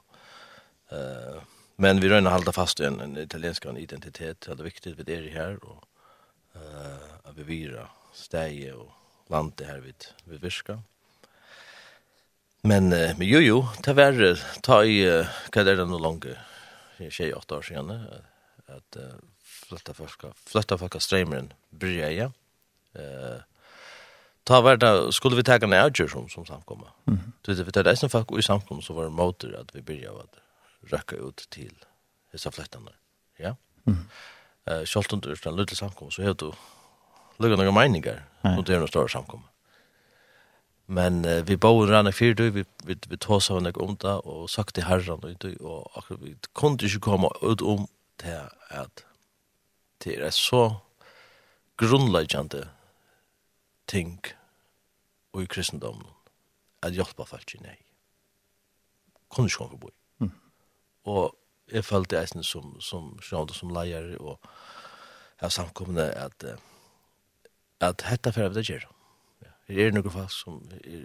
eh Men vi rörna halda fast i en, en italiensk identitet. Det är viktigt vid er här och uh, att vi vira stäge och landet här vid, vid Virska. Men, uh, men jo, jo, ta var ta i, uh, vad är det nu långt? Tjej åtta år sedan. Uh, att uh, flytta folk flytta förska strömmen bryr Eh Uh, ta värda skulle vi ta en avgör som, som samkomma. Mm. Du vet, det är folk i samkomma så var det motor att vi började røkka ut til hessa flettene. Ja? Mm. Uh, Sjølt under den lille samkom, så har du lukket noen meninger mot det er noen større samkom. Men uh, vi bor rann i fyrt, vi, vi, vi tås av noen om det, og sagt herran herren, og, og akkurat vi kunde ikke komme ut om det at det er så grunnleggende ting og i kristendommen at hjelpa folk i nei. Kunde ikke komme bort og jeg følte eisen som, som sjående som leier og jeg har samkomne at at hetta fyrir av det gjør. Her er noen folk som er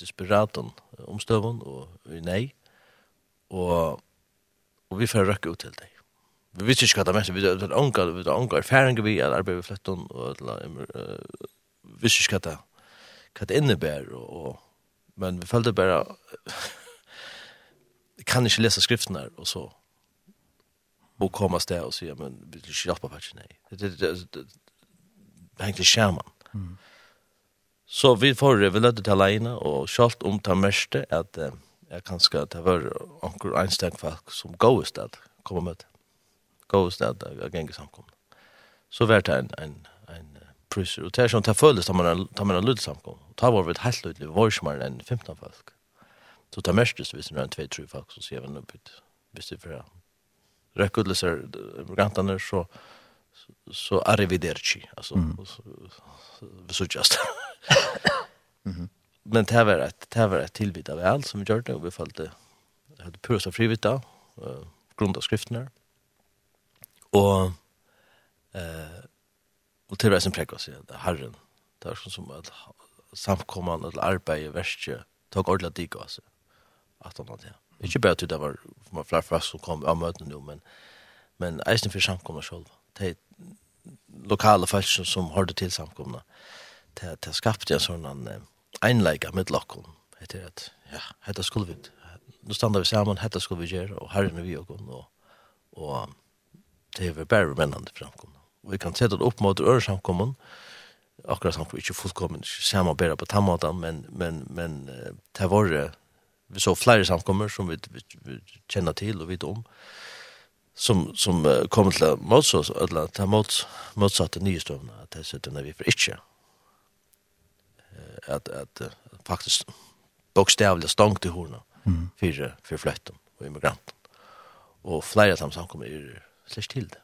desperat om støvun og nei og, og vi fyrir røkke ut til deg. Vi visste ikke hva det er mest, vi hadde ångar, vi hadde ångar erfaring vi, er arbeid ved flyttet, og vi visste ikke hva det, hva det innebærer, og, og, men vi følte bare, kan inte läsa skriften här och så och komma där och säga men vill du hjälpa mig nej det det det hängde skärmen mm. så vi får det väl att tala in och skalt om ta meste att jag kan ska ta var onkel Einstein folk som går istället komma med. Går istället jag gäng samkom så vart en en en prusser och tar som tar följs tar man tar man en lutsamkom tar var vi ett helt lutligt var som en 15 folk. Så det mest så visst när en två tre folk så ser vi nu på visst det för rekodlöser gantarna så så arrivederci alltså så just. Mhm. Men det var ett det var ett tillbud av allt som vi gjorde och vi följde hade pursa frivilligt då eh grunda skrifterna. Och eh och till resten präkas det Herren. Det var som att samkomman eller arbete värst tog ordla dig alltså att han hade. Inte bara till det var, var flere fast som kom av möten nu men, men eisen för samkomna själv. Det lokala folk som hørte til samkomna. det, det skapte en sån en einleika med lockon. Det är att ja, dette skulle vi, nu stannar vi samman, dette skulle vi göra och här är vi och och och det är bara mennende framkomna. Vi kan sätta det upp mot öre samkomna akkurat som vi ikke fullkommen, ikke samarbeid på tammaten, men, men, men det var det, vi så flere samkommer som vi, vi, vi kjenner til og vet om, som, som uh, kommer til å motsa oss, eller til å mots, motsatte nye støvnene, at det sitter når vi får ikke. At, at uh, faktisk bokstavlig stangt i horna mm. for, for fløtten og immigranten. Og flere av dem samkommer er slik til det.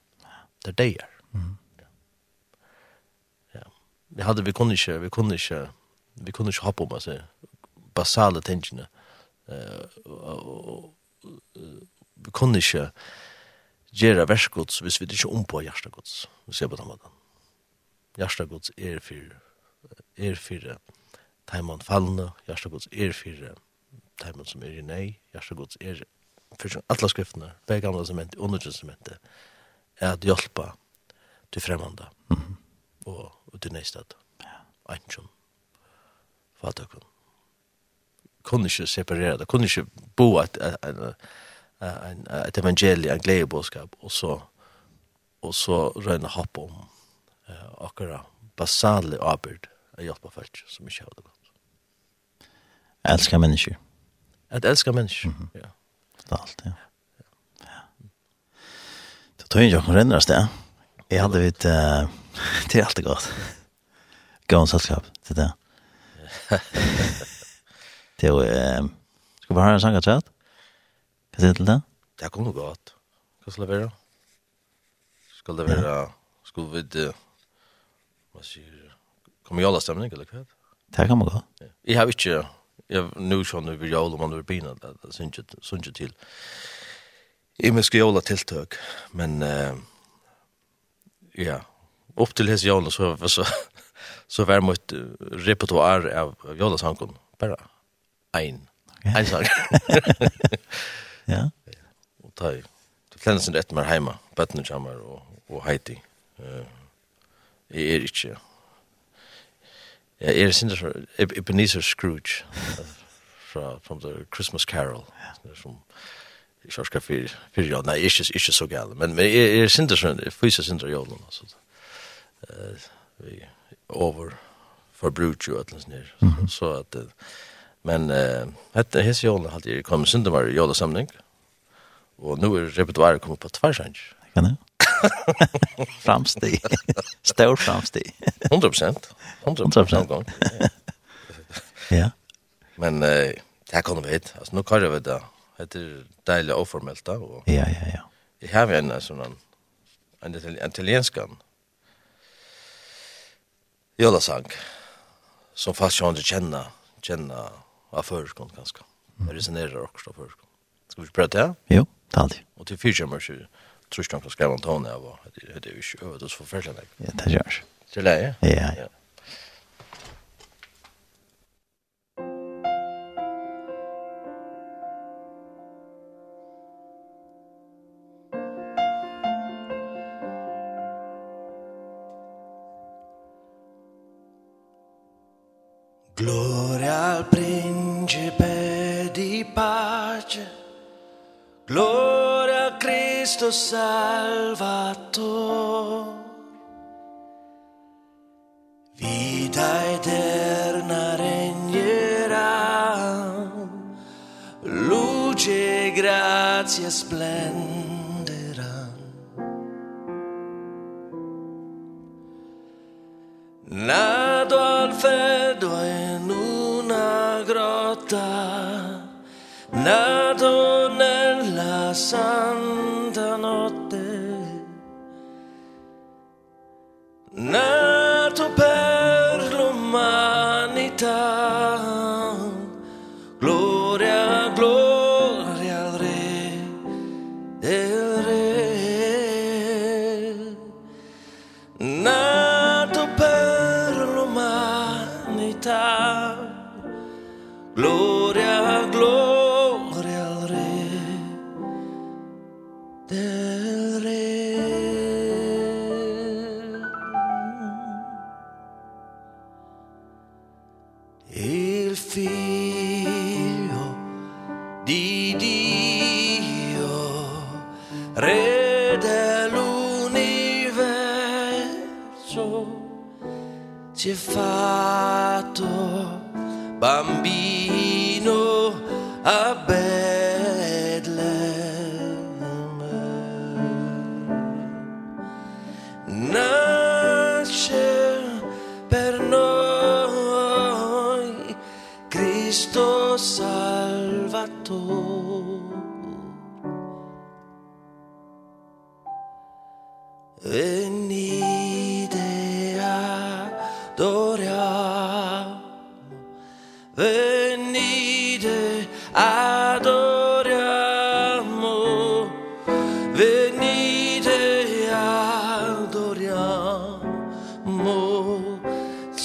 Det er det er. Mm. Ja. Vi hadde, vi kunne ikke, vi kunne ikke, vi kunne ikke ha på meg, basale tingene og vi kunne ikke gjøre versgods hvis vi ikke om på hjertegods. Vi ser på den måten. Hjertegods er for er for teimann fallende, hjertegods er for teimann som er i nei, hjertegods er for alle skriftene, begge gamle sementer, undertestamentet, er at hjelpa til fremmande mm -hmm. og, og til neistad. Ja. Einsjon. Fatakon kunne ikke separere det, kunne ikke bo et, et, et, et evangelie, en gledebåskap, og så, og så røyne hopp om uh, akkurat basale arbeid av hjelp av folk som ikke har det godt. Elsker mennesker. At elsker mennesker, mm -hmm. ja. Det er alt, ja. Det tog ikke noen renner sted. Jeg hadde vidt, uh, det er alltid godt. Gå en selskap til det. Det til eh skal vi ha en sang av at Hva sier du til det? Det kommer godt. Hva skal det være? Skal det være skal vi det hva sier kommer jalla stemning eller hva? Det kan man gå. Jeg har ikke jeg nu sånn vi jalla man vil bina det syns ikke syns ikke til. Jeg må skjøla tiltøk, men eh ja, upp till hese jalla så så så var mot repertoar av jalla sankom bara ein. Ein sang. ja. Og ta i. Det flennes en rett mer heima, bøttene kommer og, og heiti. Uh, jeg er ikke. Ja, er sinne for Ebenezer Scrooge fra from the Christmas Carol. Ja. Som, jeg skal skal fyrir, fyrir, ja, nei, ikke, ikke så gale, men, men jeg er sinter for, jeg fyser sinne for jorden, altså. Vi over forbrukt jo, et eller annet, så at, uh, Men eh hette his jól halt det kom sind var jóla samling. Og nú er repertoire kom på tværsang. Kan det? Framsteg. Stor framsteg. 100%. 100% gång. ja. Men eh det kan du vet. Alltså nu kan jag veta. Det är deilig oformellt da og Ja, ja, ja. Jag har en sånn en italienskan jólasang som fast jag inte känner känna av förskon ganska. Det resonerar också av förskon. Ska vi prata det? Jo, det alltid. Och till fyra mörker tror jag kan skriva en ton av det. Det är ju övrigt så förfärligt. Ja, det görs. Det är läge? Ja, ja. is blended on Nado al freddo in una grotta Nado nella sala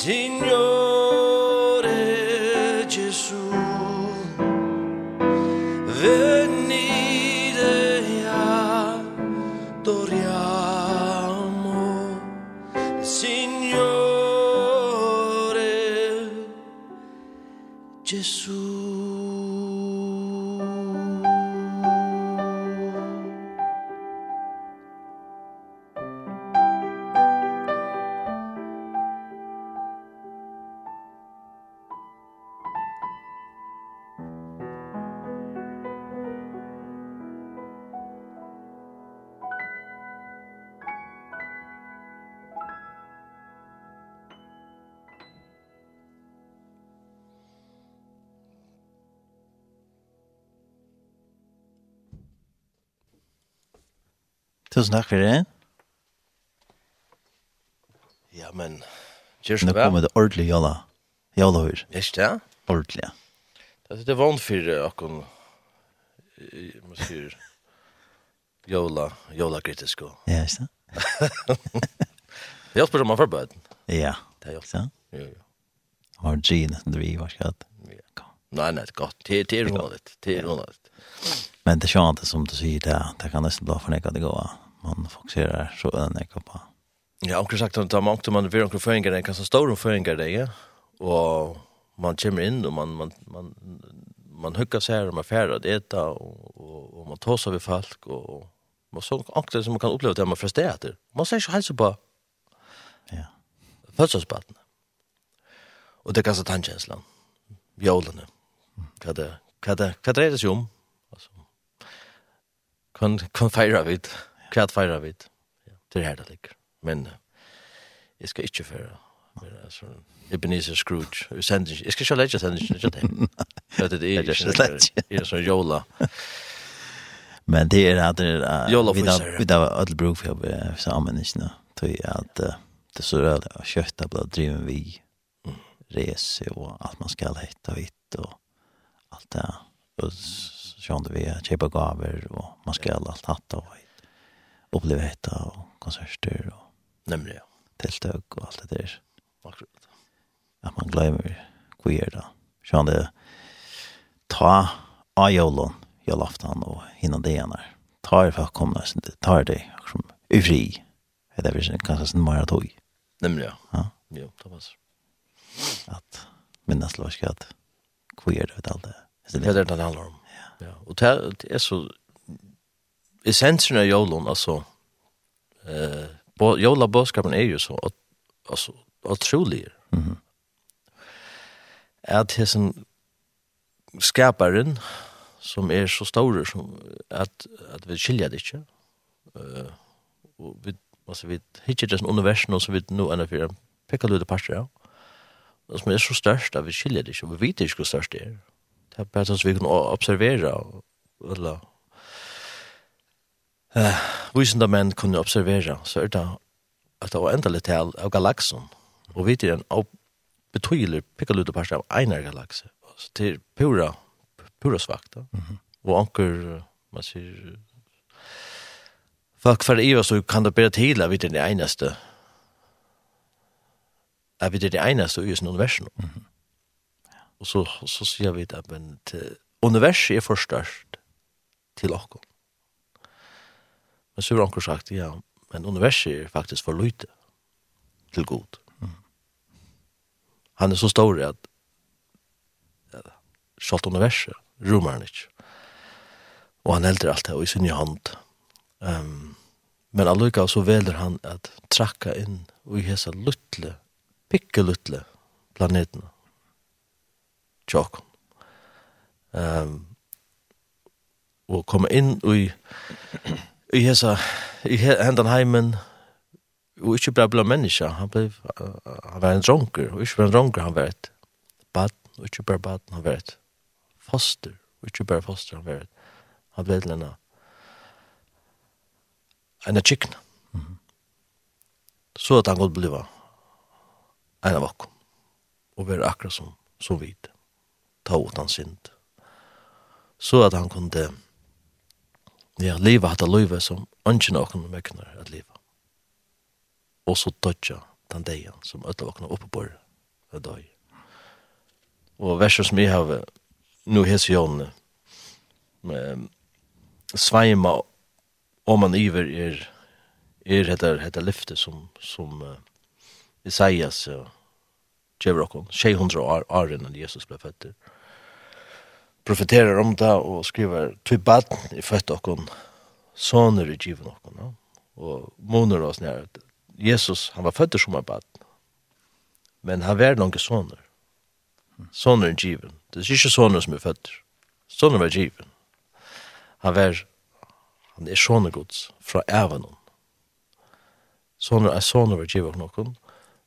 Signor Tusen takk for det. Ja, men... Nå kommer det ordentlig jalla. Jalla hør. Ikke det? Ordentlig, ja. Det er vant for akkur... man sier jola, jola kritisk. og... Ja, ikke det? Det hjelper som man forbered. Ja, det hjelper. Ja, ja. Har gin, det vi var skatt. Nei, nei, godt. Det er rolig, det er rolig. Men det er ikke som du sier, det Det kan nesten bli fornekket det gode man fokuserar så än jag på. Ja, och sagt att man också man vill också föringar det kan så stora föringar det, ja. Och man kommer in och man man man man hugger sig här och man färdar det äta och, och och man tar sig vid folk och man så aktar som man kan uppleva det man frustrerar Man säger så hälsa på. Ja. Födelsedagsbarn. Och det kan så tangenslan. Jolene. Vad det vad det vad det är det ju om? Alltså. Kan kan fira vid kvart feira vit. Ja, det er det ligger. Men jeg skal ikke feira. Men altså Ebenezer Scrooge, jeg sender ikke, jeg skal ikke legge sender ikke det. Det er det ikke, det er sånn jola. Men det er at det er, vi har alle bruk for sammen, ikke noe, tog at det så er det kjøtt av blod driven vi, rese og alt man skal hette vitt og alt det, og så det vi er, gaver og man skal alt hatt og oppleve dette, og konserter, og Nemlig, ja. Tiltøk og alt det der. Akkurat. At man glemmer hvor gjør det. Sånn det, ta av jolon, jolaftan og hinna det igjen her. Ta er for å komme, ta er det, akkurat som ufri. Det er visst kanskje sin mer tog. Nemlig, ja. Ja. Jo, det passer. At minnes lov ikke at hvor gjør det ut alt det. Det er det det handler om. Ja. ja. Og det er så essensen av jolen, altså, eh, bo, jola bådskapen er jo så, altså, otrolig. Mm -hmm. At hessen skaparen, som er så stor, som, at, at vi skiljer det ikke, uh, og vi, altså, vi hittir det som universen, og så vi nå enda fyrir, pekka lute parter ja. og som er så størst, at vi skiljer det ikke, og vi vet ikke hvor størst det er. Det er bare sånn at vi kan observere, eller, eh, visende menn kunne observera så er det at det var endelig til av galaksen. Og vi er en av betydelig pikkalute parst av einar galakse. Så til pura, pura svagt. Mm -hmm. Og anker, man sier, folk for iva så kan det bare til at vi er det eneste at vi til det eneste i sin universum. Mm -hmm. Og så, så sier vi det, men til, universet er forstørst til okkur. Men så har anker sagt, ja, men universet er faktisk for lite til god. Mm. Han er så stor at ja, skjalt universet rummer han ikke. Og han helder alt det, og i sin hand. Um, men allukka så velder han at trakka inn og i hesa luttle, pikke luttle planetene. Tjokken. Um, og komme inn og i i hesa, i hendan heimen, og ikkje bare blei menneska, han blei, han var en dronker, og ikkje bare en dronker han var et bad, og ikkje bare bad, han var et foster, og ikkje bare foster han var et, han blei til enn enn chicken Mm -hmm. Så at han godt blei en av okkom, og var akkurat som, som vid, ta åt han synd så at han kunne Ja, leva hatt løyve som ønsken åkken mekner at leva. Og så dødja den degen som ødla åkken oppe på det døy. Og verset som jeg har nu hes jønne sveima om man iver er er heter heter lyfte som som uh, Isaias uh, Jevrokom 600 år år innan Jesus ble født Mm profeterar om det og skriver «Tvi baden i født okkon, soner i givet okkon». Ja? Og moner oss nær, Jesus, han var født som en baden, men han var noen soner. Soner i givet. Det er ikke soner som er født. Soner var givet. Han var, han er soner gods fra evanon. Soner er soner var givet okkon,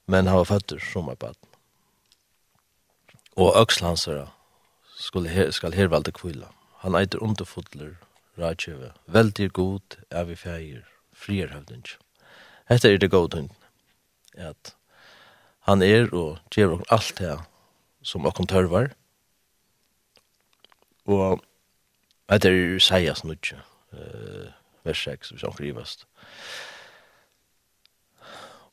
men han var født som en baden. Og øksel hans er skulle her, skal hervalde kvilla. Han eiter underfotler, rajtjeve, veldig god, er vi feir, frier høvding. Hette er det god hund, at han er og gjør alt det som okkur tørvar, og hette er seias nudje, uh, vers 6, hvis han krivast.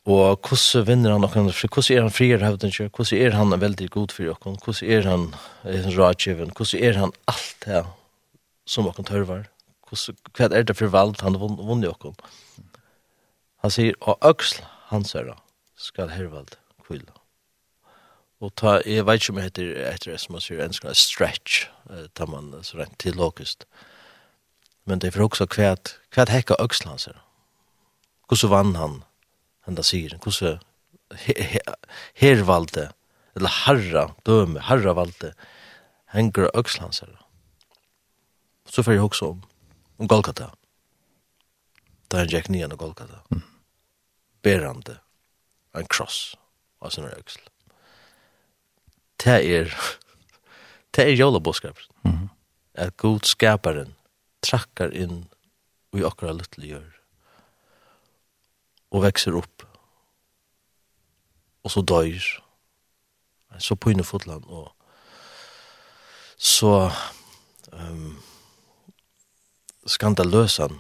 Og hvordan vinner han noen, hvordan er han frier høvden ikke, hvordan er han veldig god for dere, hvordan er han en rådgiven, hvordan er han alt det som dere tørver, hva er det for valg han vunner dere. Han sier, og øksel hans er skal hervald kvile. Og ta, jeg vet ikke om jeg heter etter det som man sier, en sånn stretch, tar man så rent til logist. Men det er for også hva, er det hekka øksel hans herre. Hvordan vann han enda sier, hvordan hervalde, eller harra døme, harra valde, henger økslands her. Så får jeg også om, om Golgata. Da han gikk nian av Golgata. Mm. Berande, en kross, av sin øksl. Det er, det er jævla boskap. Mm. At god skaparen trakkar inn i okra luttelig gjør og vekser opp. Og så døyr. Så på innefotland. Og så um, skandaløsan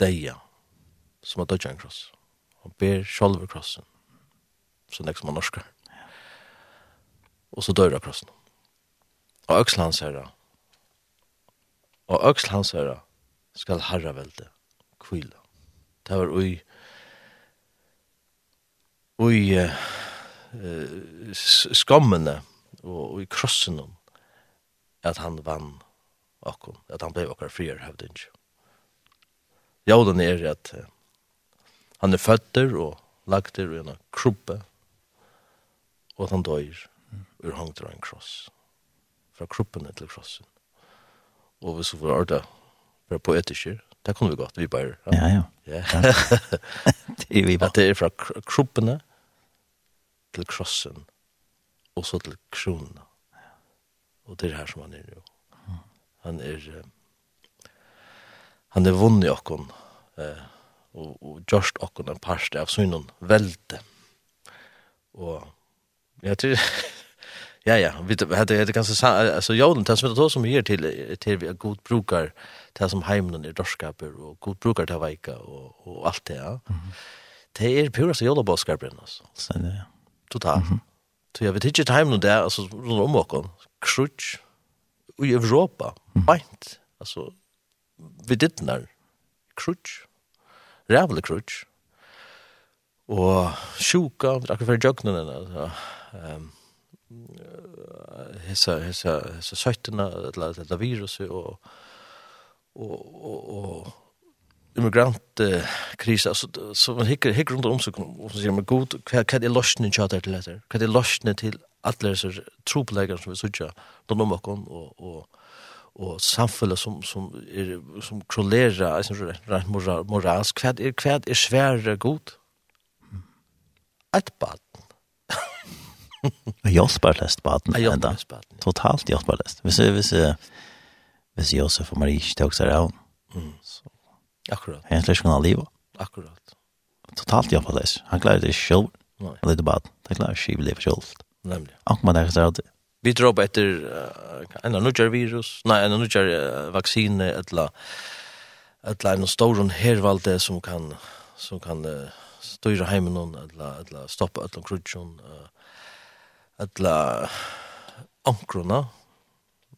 deia som har dødt en kross. og ber sjolver krossen så nek som han norskar. Og så døyra krossen. Og øksel hans herra, og øksel hans herra skal herra velde kvila. Det var ui i uh, skammene og, i krossen at han vann akkom, at han blei akkar frier hevding. Jaudan er at uh, han er føtter og lagter i en kruppe og at han døyr ur hangt av en kross fra kruppen til krossen og hvis vi var orda for poetiske det kunne vi godt, vi bare ja, ja, ja. ja. det er vi bare det er fra kruppene til krossen, og så til kronen. Og det er her som han er jo. Han er, han er vunnet i okken, eh, og, og gjørst okken en parst av synen velde. Og jeg tror, ja, ja, vi hade det ganska så alltså jag den som med det som ger till till vi god brukar det som hemmen är dorskaper och god brukar det vika och och allt det. Ja. Det är pura så jobbar boskaper alltså. Sen det totalt. Mm -hmm. Så jag vet inte time nu där alltså runt om och krutch i Europa. Mm. Bant. Alltså vi det när krutch. Rävle krutch. Och sjuka, det är för jöknen alltså. Ehm hessa hessa hessa sötterna eller eller virus och och och immigrant immigrantkrisa, så, så man hickar hickar runt om seg, och så säger man, god, vad kan det lossna til chatta till dette? kan det lossna till alla så troplegger som vi söker då om och och och og som, som, är som krollerer, alltså synes, rent moral, moralsk, kvad är kvad är svär god? Et bad Jag hjelper läst bad. Jag hjelper läst bad. Totalt hjälper läst vi ser vi ser vi ser Josef och Marie tog sig av, Mm. Så Akkurat. Han släcker kan leva. Akkurat. Totalt jag på det. Han klarer det själv. Nej. Lite bad. Han klarer ikke å leve selv. Nemlig. Akkurat man där så Vi drar på etter uh, en av annan virus, Nei, en av nødgjør uh, vaksine. Et eller annet stor hervalde som kan som kan uh, styre styra noen. Et eller stoppe et eller stoppa ett krutjon eller ankrona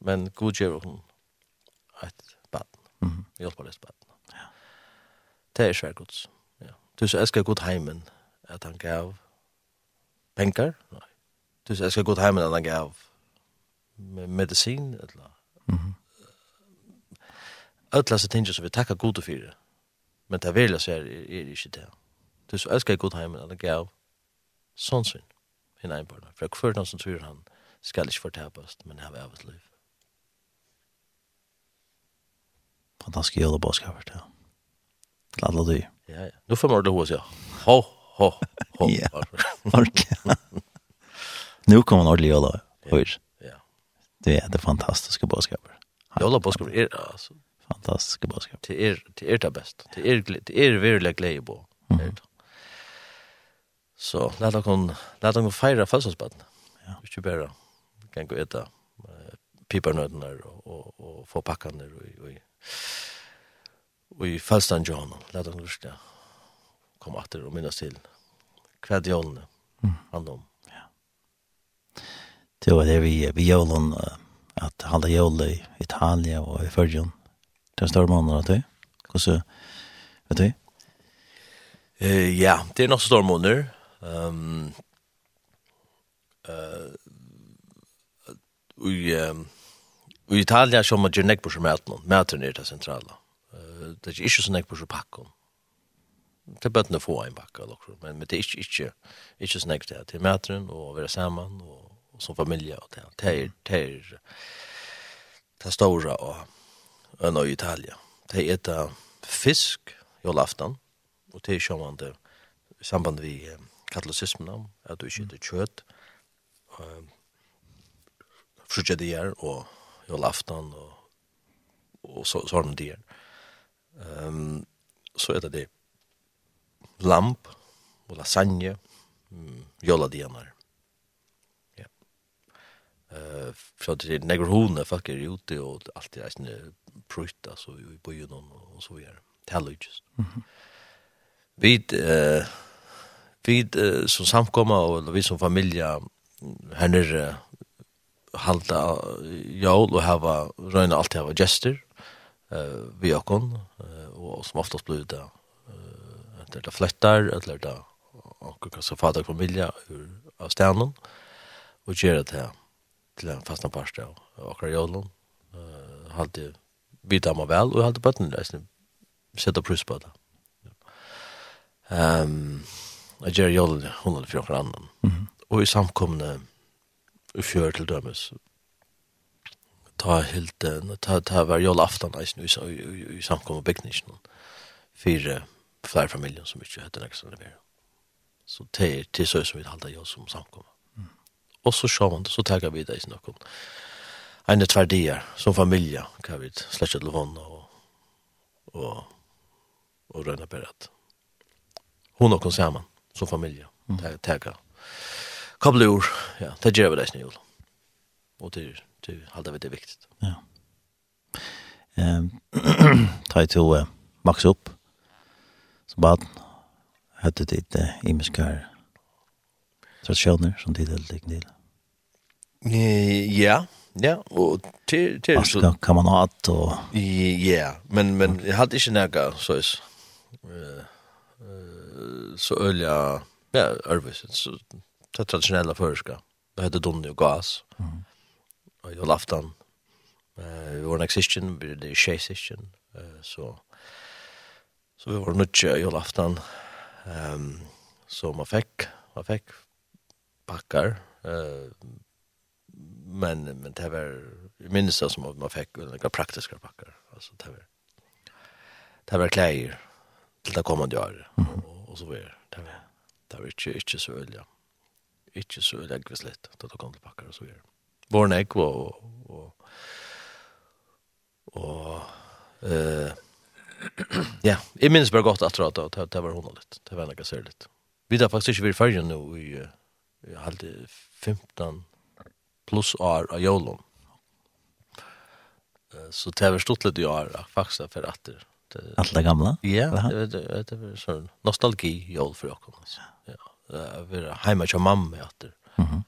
men god gjør hun et bad. Mm. -hmm. Hjelper det bad. Det er svært gods. Ja. Du så elsker god heimen at han gav penger. Nei. Du så elsker god heimen at han gav med medisin. eller mm -hmm. Alla så tingar som vi tackar god för det. Men det vill jag säga är, är inte det. Du så elskar god heimen at han gav sonsvinn i neinbarna. For hver den som tror han skal ikke fortapast, men hava evigt liv. Fantastisk jævla bådskaper, ja. Till alla dig. Ja, ja. Nu får man det hos ja. Ho, ho, ho. ja, ordentlig. nu kommer man ordentlig jøla, Hör. Ja. Det er det fantastiska budskapet. Jolla budskapet är alltså. Fantastiska budskap. Det er det er det bästa. Det är det är verkligen glädje på. Så låt oss kon låt oss fira födelsedagen. Ja. Vi ska bara kan gå äta piparnötter och och och få packa ner och och og i Falstan John, han, let han lust det, kom atter og minnes til kved Mm. han om. Ja. Det var det vi, vi jålen, at halda jåle i Italia og i Førgjøn, den større måneden, vet du? Hvordan, vet du? Eh, ja, det er nok større måneder. Um, uh, i, um, i Italia kommer man gjør nekbord som maten, maten er det centrala. Mm det er ikke så jeg på så pakken. Det er bøttene få en pakke, men, men det er ikke, ikke, ikke så jeg til, til mæteren og være sammen og, og som familie. Og det, det er, det er, det er store og øyne i Italia. Det er et fisk i olaftan, og det er sjående i samband vi katolicismen, at du ikke er kjøtt, frutja dier og jolaftan og og så så har de dier. Um, så er det det lamp og lasagne, Mm, jolladienar. Ja. Eh, uh, så det er negur hone folk er ute og alt er eisne prutt, altså i byen og, og så videre. Det er just. Mm -hmm. Vi, eh, vi eh, som samkomma och vi som familja här nere halda jól og hava røyna alt hava gestur eh vi kon och som oftast blir det eh det där flättar eller där och kan så fatta familja ur av stenen och ger det här till en fasta parst av och jorden eh hade vita man väl och hade bötten där sätta plus på det. Ehm jag gör jorden hon eller för annan. Och i samkomne i fjör till dömes ta helt ta ta var jag afton i nu så i samkom och bäcknish någon för fler familjer som mycket heter nästan det. Så det det så som vi håller jag som samkom. Och så sjå man så tar vi det i snackon. Eine två dagar som familj kan vi släcka telefon och och och röna berätt. Hon och hon samman som familj. ta Tagga. Kablur, ja, det gör vi det snäll. Och det det halda vi det viktigt. Ja. Ehm ta to uh, max upp. Så bad hade det uh, imiskar traditioner som det helt lik del. Ja, ja, och till till så kan man ha at och ja, men men jag hade inte några så is. Eh så ölja ja, arbeid så det traditionella förska. Det heter Donny och Gas. Mm og julaftan. Eh vi var en vi det er sisten. Eh så så vi var nødt julaftan. Ehm så man fick man fick packar eh men men det var minst som att man fick några praktiska packar alltså det var det var kläder till det kommande året och, och så vidare det var det var inte inte så öliga inte så öliga visst då kom det packar och så vidare born egg og og og eh ja, jeg minns bare godt at det det var hon. Det var nok særligt. Vi da faktisk ikke vi ferdig nå i halde 15 plus år av jolon. Så det var stått litt i år faktisk for at det Allt det gamla? Ja, det var, det var sånn nostalgi jol for oss. Ja. Ja. Det var hemma til mamma etter. Mhm. Mm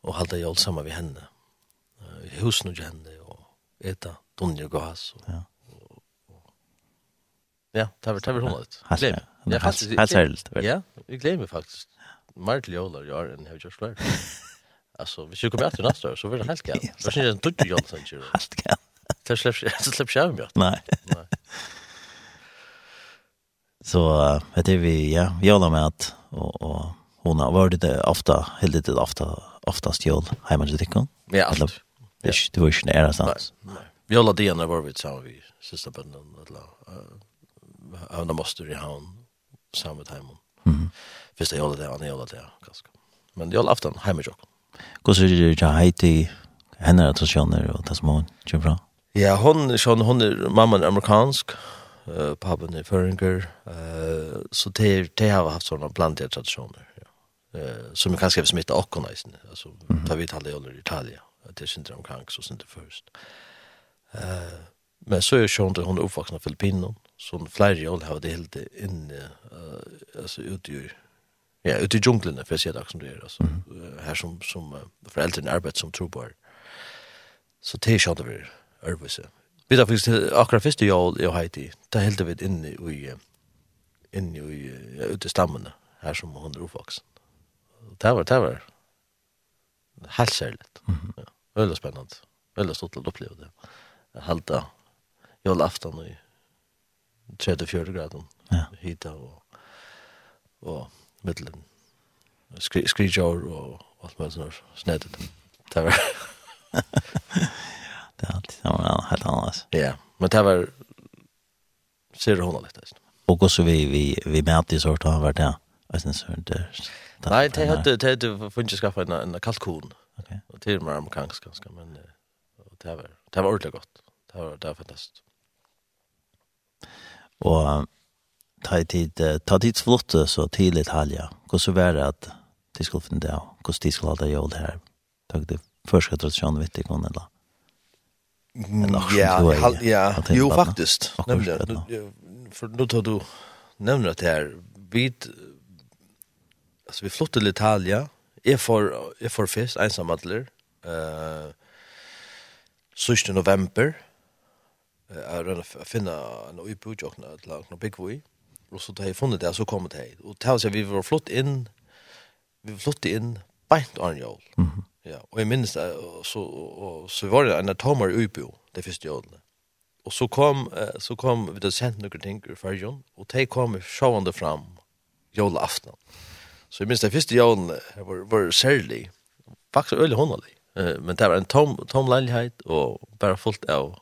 och hålla jol saman vi henne husen og gjerne, og eta dunje og gass. Ja. Ja, det var det var ut. Glem. Ja, faktisk. Helt helt. Ja, vi glemmer faktisk. Martin Jolar gör en hur just där. Alltså, vi kommer komma efter nästa år så blir det helt gärna. Det är inte tuttu Johnson ju. Helt gärna. Det släpps det släpps jag mer. Nej. Nej. Så vet du vi ja, Jolar med att och och hon har varit det ofta, helt lite ofta, oftast jol hemma till dig. Ja, allt. Det det var ju nära sant. Vi alla det när var vi så vi sista bönden eller han måste i han samma tid. Mhm. Visst är alla det han är alla det ganska. Men jag aftan hemma jag. Hur ser det ut Haiti? Henne att sjön och tas mån. Det bra. Ja, hon sjön hon är mamman amerikansk eh pappan är föringer eh så det det har haft såna blandade traditioner ja. Eh som kanske har smittat och konisen alltså tar vi talar ju i Italien det er syndrom omkring, så sindre først. Uh, men så er sjån til hun er oppvaksna av Filippinen, som flere jól har det helt inne, uh, altså ute i, ja, ute i djunglene, for jeg sier det som det er, altså, mm -hmm. her som, som uh, foreldrene arbeid som trobar. Så det er sjån vi arbeidse. Vi da faktisk, akkurat første jól i Haiti, da helt vi inne i, inne i, ja, ute i stammene, her som hun er oppvaksen. Det var, det var, helt særligt. Ja. Veldig spennende. Veldig stort å oppleve det. Halda jól aftan i 34 grader. Ja. Hita og, og middelen. Skri, skrijår og alt med sånn snedet. Det var... det er alltid var helt annerledes. Ja, men det var... Ser du hona Och så vi, vi, vi mæter sort har vart det. Ja Alltså så inte. Nej, det hade det hade funnits skaffa en en kalkon. Okej. Och till mer amerikansk ganska men och det var det var ordentligt gott. Det var det var fantastiskt. Och ta tid ta tid flott så tidigt halja. Hur så var det att det skulle finna det. Hur det skulle hålla jord här. Tack det första traditionen vet jag kon eller. Ja, ja, jo faktiskt. Nämligen för då tar du nämner att här vid alltså vi flyttade till Italien. Jag får jag får fest ensam adler. Eh uh, november. Jag uh, att finna en utbud och något lag något big way. Och så det har funnit det så kommer det hit. Och tals vi var flott in vi flyttade in bänt on jul. Mhm. Mm ja, och jag minns det så och så var det en tomar utbud det första julen. Och så kom så kom vi det sent några ting för Jon och de kom sjående fram julafton. Så jeg minns det første jorden var, var særlig, faktisk øyelig håndelig. Men det var en tom, tom leilighet, og bare fullt av,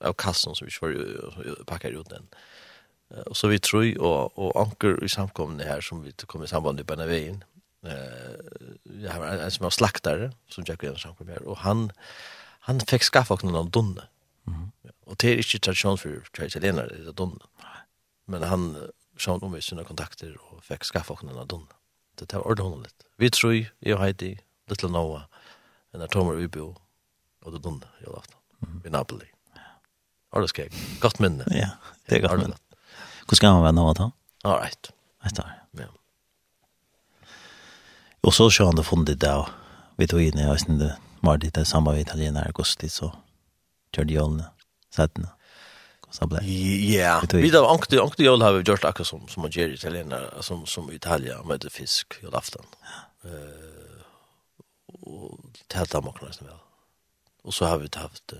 av kassen som vi ikke var pakket ut den. Og så vi tror, og, og anker i samkomne her, som vi kom i samband med på veien, eh har en som var slaktare som Jack Williams som här och han han fick skaffa också någon dunne. Mm. Och det är inte tradition för Chelsea Lennar det dunne. Men han såg om sina kontakter och fick skaffa också någon dunne det var ordentlig. Vi tror, jeg og Heidi, Little Noah, en av Tomer Ubo, og det dunne, jeg lagt han, i Napoli. Arles keg, godt minne. Ja, det er godt minne. Hvordan skal man være Noah da? All right. Etter, ja. Og så sjå han det fundet det, og vi tog inn i høysen det, var det det samme vi italienere, gostis og kjørte jålene så blev. Ja. Vi då ankte ankte jag har gjort akkurat som som man gör i Italien som som Italien med fisk i afton. Eh och tälta makna sen väl. Och så har vi haft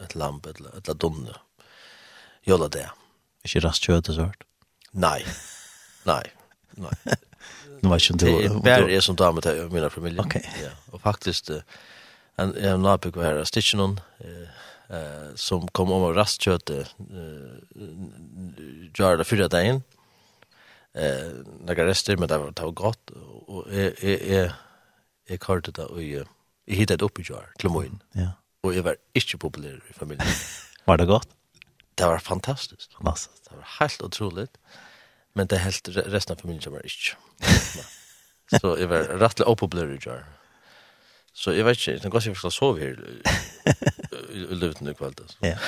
ett lamp eller ett donne. Jolla det. Är det rast kött sårt? Nej. Nej. Nej. Nu vet inte det. Bär är som tar med mina familjer. Okej. Ja. Och faktiskt en en napik var här stitchen eh eh som kom om rastkött rastköte eh gör det förra dagen. Eh några rester men det var det var gott och är är är kallt det och jag hittade upp i jar till. Ja. Och jag var inte populär i familjen. var det gott? Det var fantastiskt. Fantastiskt. Det var helt otroligt. Men det helt resten av familjen var inte. så jag var rätt opopulär i jar. Så jeg vet ikke, det går sig förstås sove her i luften i kväll. Ja.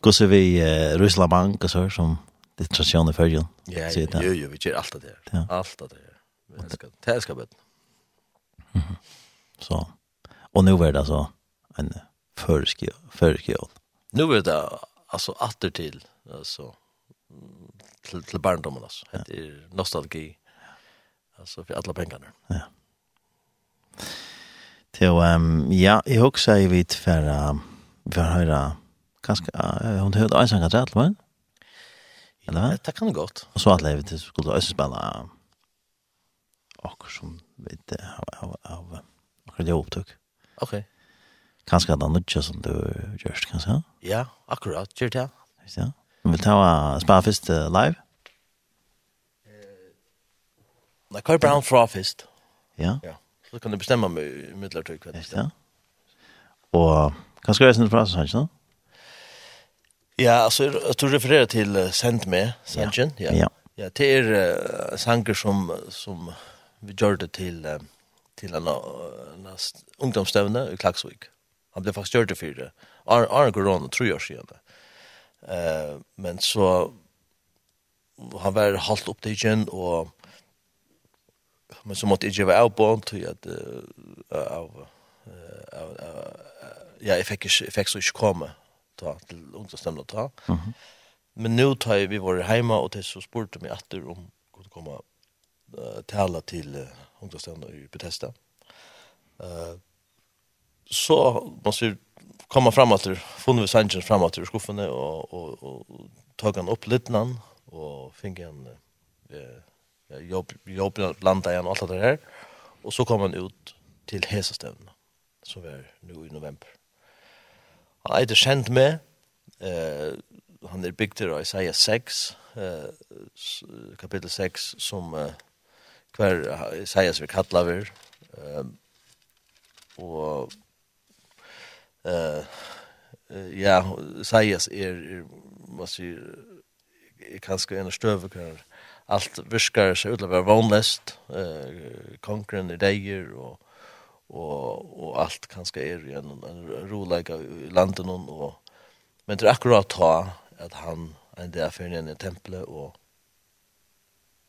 Går sig vi uh, Rysla Bank och så som det tradition i färgen. Ja, jo, jo, vi gjør alt det där. Ja. Allt det där. Det ska, det ska bättre. Mm. Så. Och nu är det alltså en förskjön. Nu er det alltså åter till alltså til, til barndommen, altså. Det er nostalgi. altså, for alle pengene. Ja. Til, um, ja, jeg husker jeg vidt for, uh, for å høre, kanskje, uh, hun hørte en sang av Tretel, men? Eller? Det kan det godt. Og så at jeg vidt skulle også spille uh, akkur som vidt av, av, av akkurat jeg opptøk. Ok. Kanskje at det er noe som du gjørst, kanskje? Ja, akkurat, gjør det. Ja. Vil ta og spille først uh, live? Nei, hva er bare han fra først? Ja. Ja. Så kan du bestämma med i middeltid kväll. Ja. Och kan ska jag sen prata sen. Ja, alltså jag tror refererar till sent med Sanchen, ja. Ja. Ja, det er uh, sanger som som vi gjorde till uh, till en uh, ungdomsstevne i Klaxvik. Han blev faktiskt gjort for det. Ar Arne Corona tror jag själv. Eh, men så han var halt upp till igen och men så måtte jeg gjøre av på til at av ja, jeg fikk, jeg fikk så ikke komme ta, til ungdomsnemnda ta. Mm -hmm. Men nå tar jeg, vi var hjemme, og til så spurte meg etter om kunne komme uh, tale til uh, ungdomsnemnda i Bethesda. Uh, så måste vi komma fram att funnet vi sanchen fram att ur skuffene og, og, og, og ta han opp litt og finne han eh, jobb, jobb blanda igen och allt det där. Och så kom han ut till Hesastövna som är nu i november. Han är det känd med eh han är byggt i Isaiah 6 eh kapitel 6 som eh, kvar Isaiah vi kallar vi eh och eh ja Isaiah är er, vad säger kanske en av eh allt viskar så utlever vonlest eh konkren i dagar och och och allt kanske är ju en, en roliga i landet någon och men det är akkurat ta att han en där för en i och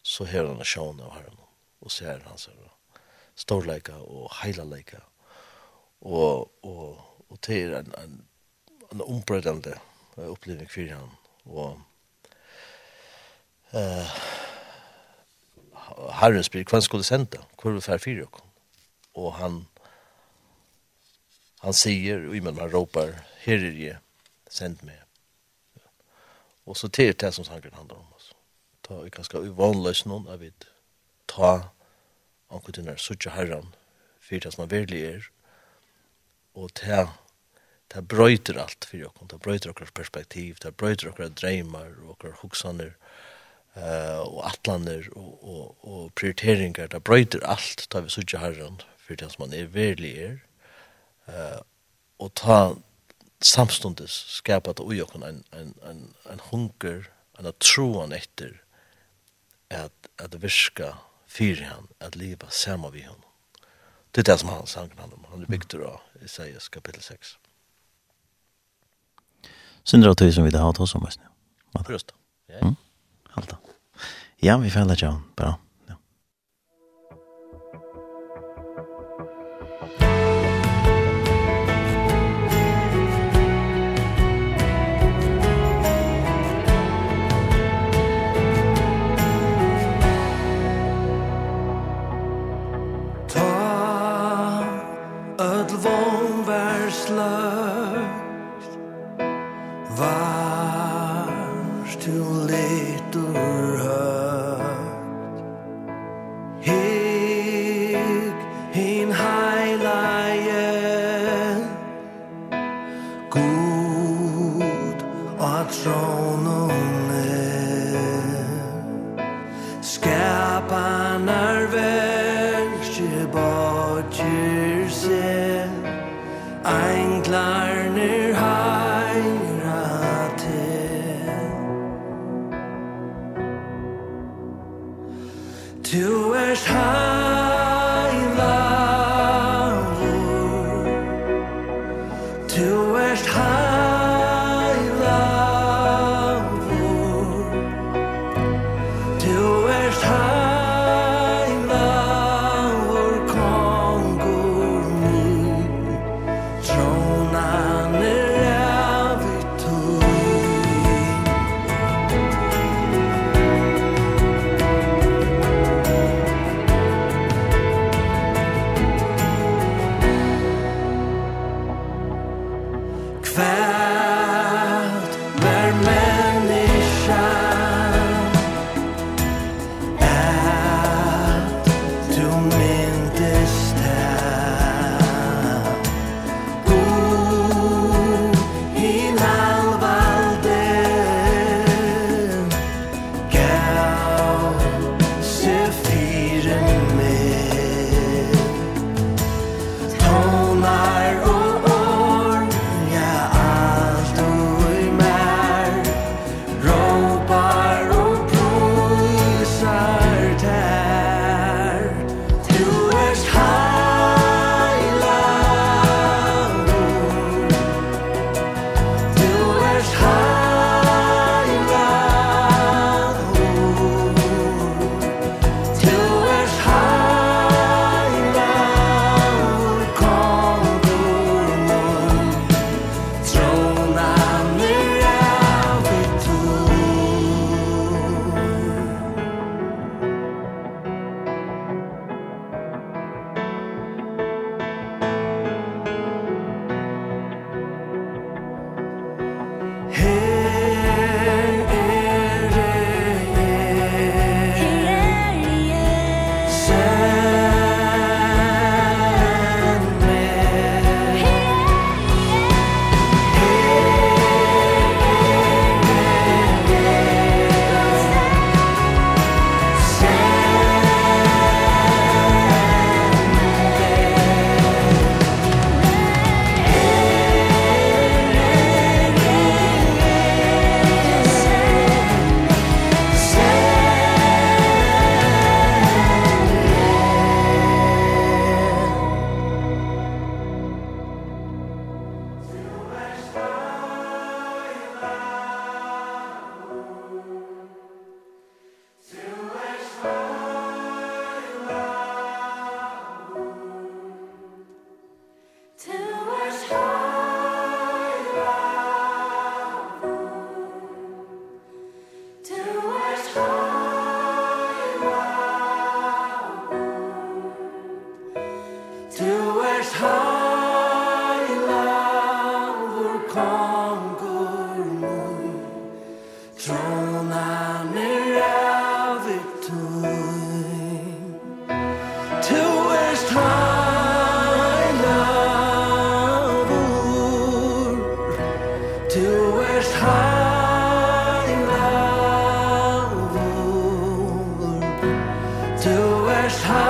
så hör han sjön och hör och ser han så storleika och heilalika och och och till en en, en ombrödande upplevelse för han och eh uh, Herren spyr, hvem skulle sende? Hvor er vi fær fire og Og han, han sier, og imellom han råper, her er jeg, send meg. Og så til det som sangen handler om oss. Ta i ganske uvanløs noen, jeg vet, ta anker til den suttje herren, for det som han virkelig er, og ta Det brøyter alt for dere, det brøyter deres perspektiv, det brøyter deres dreimer og deres hoksaner, og eh og atlaner, og, og, og prioriteringar det bröter alt, tar vi suttje herren for det som man er verklig er, eh og ta samstundes skapa att och en en en en hunker en troan etter at, at virka fyrir han at liva sama vi honom det er det som han sang om han er bygd av Isaias kapittel 6 Sindra tøy som vi det har tog om, oss nu. Just det. Ja. Mm. Halta. Ja, vi fæller jo, bra. hast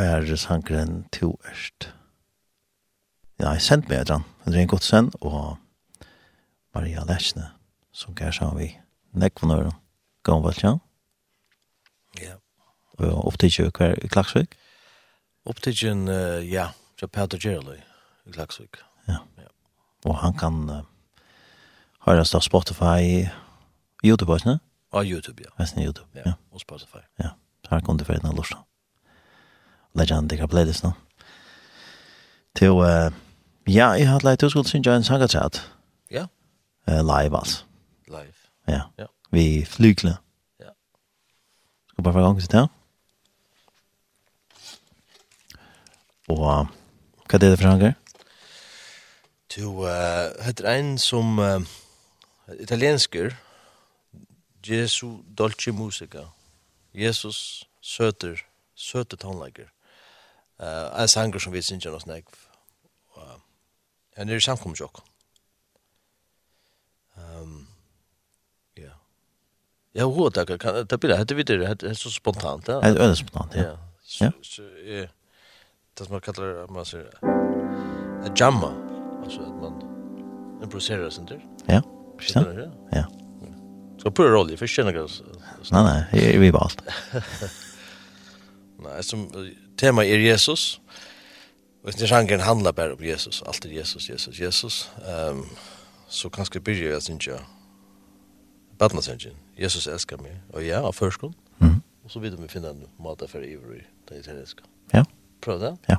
var sangren to erst. Ja, jeg sendte meg etter han, Det er en André Godsen og Maria Lesne, som gær sammen vi Nekk for når gav vel Gånvaldsjan. Ja. Og opptidgjøk hver i Klaksvik? Opptidgjøn, uh, ja, så Peter Gerløy i Klaksvik. Ja. ja. Og han kan uh, høres da Spotify, YouTube, også, ne? Ja, YouTube, ja. Vesten YouTube, ja. ja. Og Spotify. Ja, så her kan du fyrir en lusta legend jeg har pleid det nå. Til, ja, jeg har leit du skulle synge en sangatrat. Ja. Live, altså. Live. Ja. ja. Vi flygler. Ja. Skal bare få gang til det. Og hva er det for sanger? Du, uh, heter en som uh, italiensker, Jesu Dolce Musica. Jesus Søter, Søter tonlager uh, en sanger som vi synger oss nek. Uh, en er samkommer sjokk. Um, ja. Ja, hva takk, kan, det blir det, det blir det, det er så spontant. Ja, det er spontant, ja. Ja. Så, ja. Det som man kallar, man sier, en jamma, altså at man improviserer sin tur. Ja, precis. Ja. Så på roll, för känner jag. Nej, nej, vi valt. Nej, som tema er Jesus. Og det sjangen handlar bare om Jesus, alt er Jesus, Jesus, Jesus. Ehm um, så kanskje byrje jeg synes jeg badna synes Jesus elskar meg, og ja, av førskolen. Mm. Og så vil vi finne en måte for ivrig, det er det. Ja. Prøv det? Ja.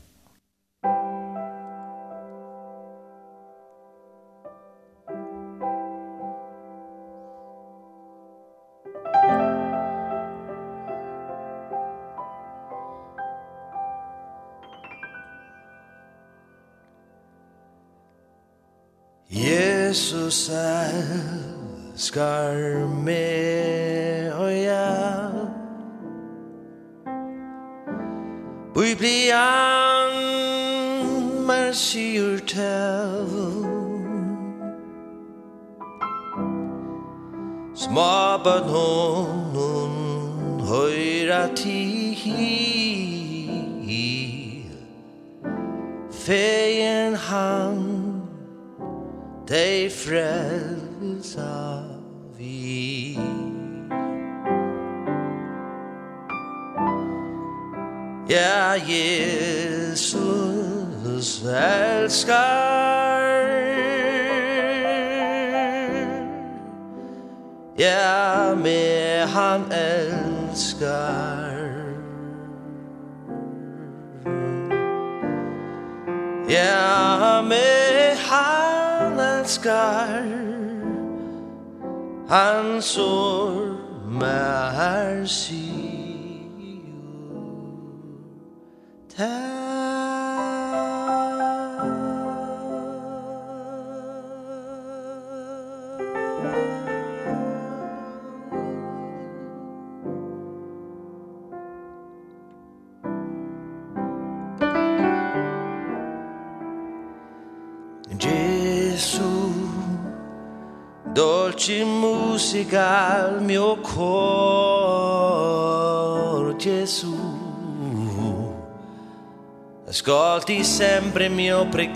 små bøn hon høyra ti Feien han dei frelsa vi Ja, Jesus elskar Ja, med han elskar. Ja, med han elskar. Han sår mer sier Tær noche musical mio cor Gesù Ascolti sempre il mio pregar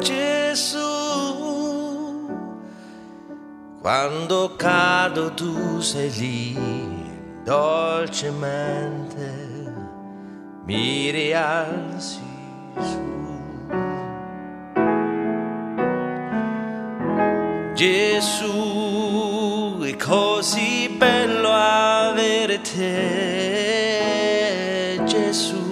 Gesù Quando cado tu sei lì dolcemente Mi rialzi su. Gesù è così bello avere te. Gesù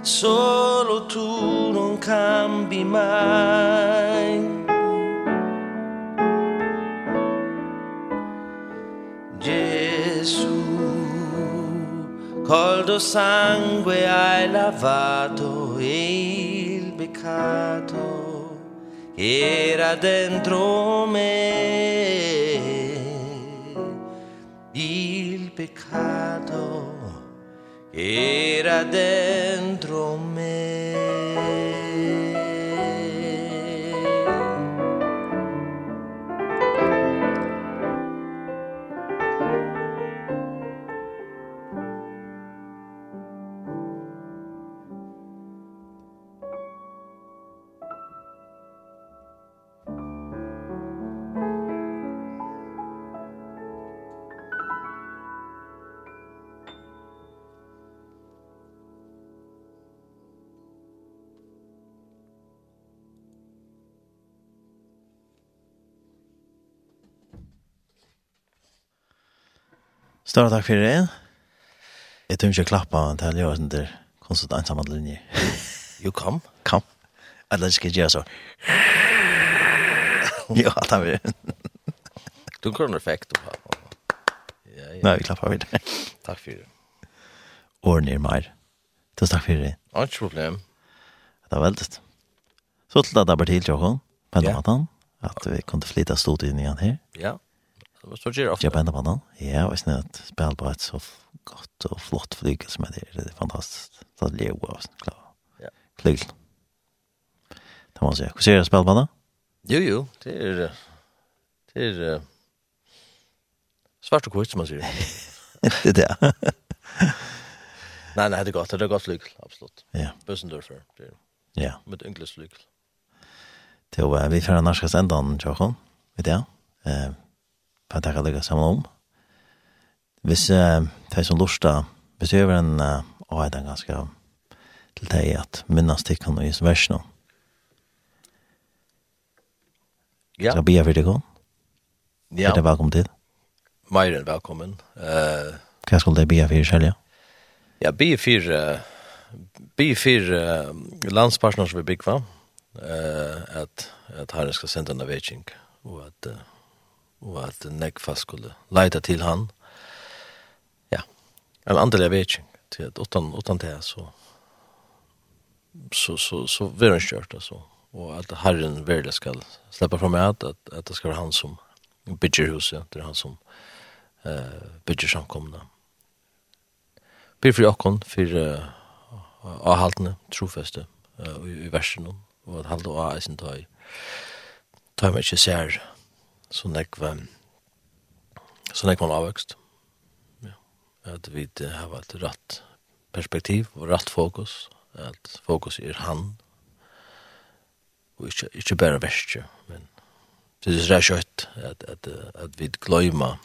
solo tu non cambi mai. Gesù col tuo sangue hai lavato il peccato era dentro me il peccato era dentro me Stora takk for det. Jeg tror ikke klappa til å gjøre sånn der konstant ensamme linje. Jo, kom. Kom. Eller skal jeg gjøre så. Jo, alt har vi. Du kan effekt på. Ja, ja. Nei, vi klapper videre. Takk for det. er mer. Tusen takk for det. Ikke problem. Det var veldig. Så til det er bare til, Jokon. På den måten. At vi kunne flytta stort inn igjen her. Ja. Så gjør ofte. Kjøper en på banan. Ja, og jeg snøy at på et så godt og flott flyg som er der. Det er fantastisk. Så det er jo også klar. Ja. Flygel. Det må man si. Hva sier du spil på banan? Jo, jo. Det er... Det er... Svart og kvitt, som man sier. det er det. Nei, nei, det er godt. Det er godt flygel, absolutt. Ja. Bøsendorfer. Ja. Med yngles flygel. Det er jo, vi får en norskast enda, Tjokon. Vet jeg. Ja for at jeg kan lykke sammen om. Hvis uh, de som lurer besøver en uh, og er den ganske til deg at minnes tikkene i nå. Ja. Så blir jeg for deg om. Ja. Er det velkommen til? Mer enn velkommen. Uh, Hva skal det bli for selv, ja? Ja, bli for, uh, bi for uh, landspartner som vi bygger, uh, at, at han skal sende en avvetsing, og at uh, og at nekva skulle leita til han. Ja, en andelig vetsing, til at utan, utan det så, så, så, så vil han kjørt, altså. Og at Herren virkelig skal slippe fra meg, at, at det skal være han som bygger huset, det er han som eh, bygger samkomne. Byr for Jakon, for uh, avhaltene, trofeste, uh, i, i versen, og at halde av eisen ta i, ta meg ikke sær, så nekva så nekva man avvøkst. Ja. At vi har et rett perspektiv og rett fokus. At fokus er han. Og ikke, ikke bare verste, men det er rett kjøtt at, at, at vi gløyma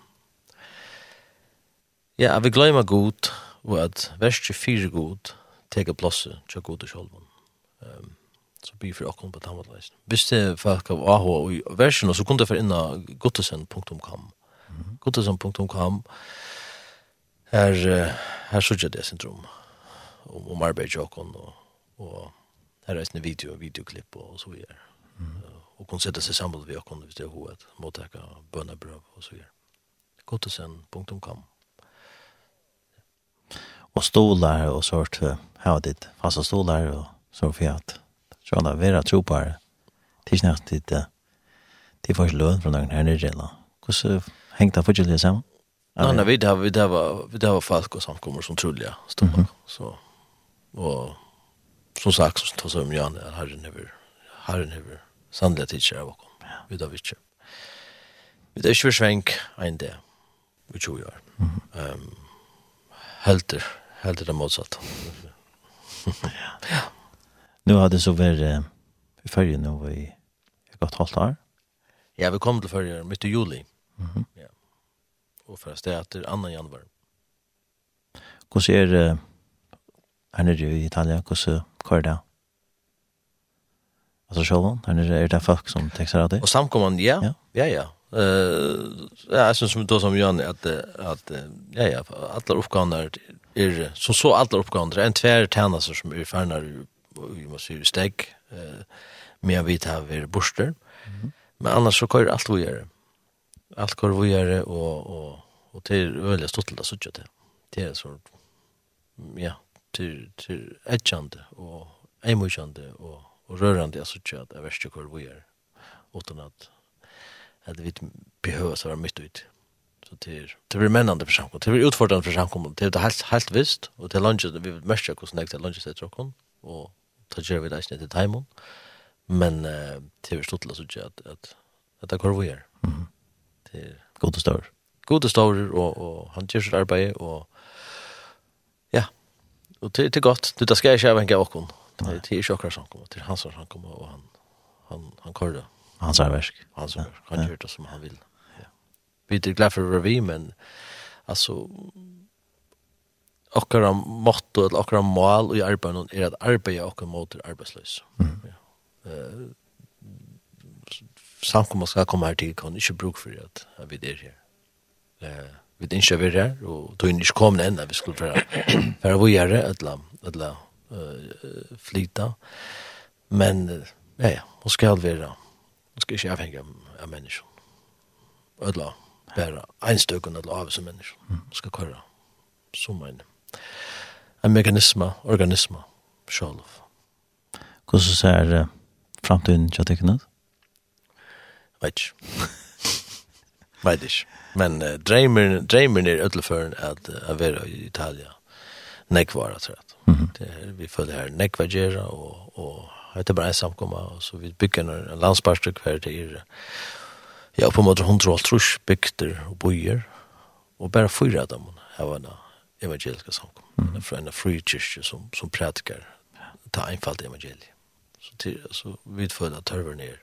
ja, at vi gløyma god og at verste fire god teka plasset til god og sjolvun. Um, så blir for åkken på tannvallleisen. Hvis det er folk av AH og versjonen, så kunne det for inna gottesen.com. Gottesen.com her, her sørger det syndrom om, om arbeid i åkken og, og her er en video, videoklipp og så videre. Mm. Og kunne sette seg sammen ved åkken hvis det er hovedet, måttekke bønnebrøv og så videre. Gottesen.com Og stolar og sort, her var ditt fasta stolar og så for at skal han da være tro på det. Det er ikke nært litt, det er faktisk løn fra noen her nere, eller hvordan hengt det fortsatt det sammen? Nei, nei, vi det vi det var vi det folk og samkommer som trulliga stod mm så og som sagt så tar seg om Jan at herren never herren never sandliga teacher av kom. Vi då vi ikke. Vi det är svänk en det Vi tror jag. Ehm helter helter det motsatt. Ja. Nu har det så vært i førje nå i et godt halvt år. Ja, vi kom til fyrje midt i juli. Mm -hmm. ja. Og fra sted etter 2. januar. Hvordan er det her nede i Italia? Hvordan er det? Altså sjålen? Her nede er det folk som tekster av det? Og samkommende, ja. Ja, ja. ja. Uh, ja, jeg synes då som Jan at, at ja, ja, alle oppgavene er, er som så alle oppgavene er en tver tjenester som er ferner vi må syre steg, eh, med å vite her ved borster. Mm -hmm. Men annars så kører alt vi gjør. Alt kører vi gjør, og, og, og til øyelig stått til det, så det. Det er så, ja, til, til etkjende, og eimokjende, og, og rørende, jeg så ikke at jeg vet ikke kører vi gjør, Utan at, at vi behøver å være midt ut. Så det er, det blir mennende for samkommet, det blir utfordrende for samkommet, det er helt, helt visst, og det er vi vet mest ikke hvordan jeg til landet sitter og og ta gjør vi det ikke til Taimon, men uh, det er stått til å att at, at, at det er hvor vi er. Mm. Det er gode stårer. Gode stårer, og, og han gjør sitt arbeid, og ja, og det, det er godt. Det, det skal jeg ikke avhenge av åkken. Det er ikke akkurat som kommer, det er han som han kommer, og han, han, han kører det. Han Hans verk. han som Han gjør det som han vil. Ja. Vi er glad for å være vi, men altså, okkara motto eller okkara mål i arbeidet er at arbeidet okkara mot arbeidsløs. Mm. Ja. Uh, samkommet skal komme her til, kan ikke bruke for at, at vi er her. Uh, vi er ikke vært her, og tog inn ikke kommet enn at vi skulle være, være vi her, eller, eller uh, flyta. Men, uh, ja, ja, hun skal være, hun skal ikke avhenge av mennesken. Eller bare en stykke eller av som mennesken. Hun skal køre som en mennesken en mekanisme, organisme, sjálf. Hvordan ser uh, framtiden til tekken ut? Vet ikke. Vet ikke. Men uh, dreimer dreimer er ødelføren at uh, være i Italia. Nekvara, tror jeg. Mm -hmm. det er, vi føler her nekvagera og, og det er bare en samkomma, og så vi bygger en en landsparstrykk her til er ja, på en måte hundra og trus bygder og bøyer, og bare fyra av dem her var det evangeliska samkom. Mm. En en fri kyrkje som, som predikar ta einfalt evangeliet. Så, till, så vidföljda törver ner.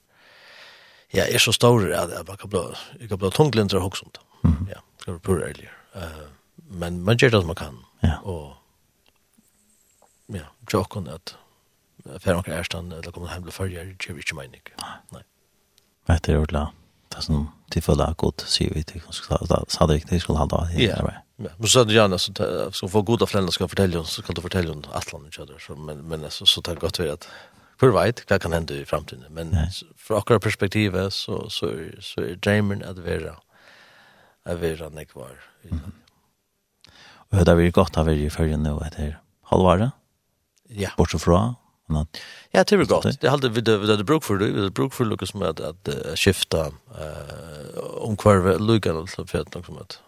Ja, är så stor att jag kan bli, jag kan bli tungglindra och också. Mm. Ja, det kan bli pura ärligare. Uh, men man gör det som man kan. Ja. Och ja, tjocken att för några ärstan eller kommer hem till förjar det vi inte mening. Nej. Det är ordla. Det som tillfället har gått, säger vi till. sa det är riktigt, det skulle ha handla. Ja, Ja, men så gärna så så får goda föräldrar ska fortälja oss så kan du fortälja om Atlant och sådär så men men så så tar gott vi att för vet vad kan hända i framtiden men från akra perspektiv så så så är Dreamen att vara att vara nek var. Och det är gott att vara i förrän nu att det halvare. Ja. Bort från annat. Ja, det är gott. Det hade vi det det bruk för det det bruk för Lucas med att skifta eh om kvar Lucas alltså för att något som att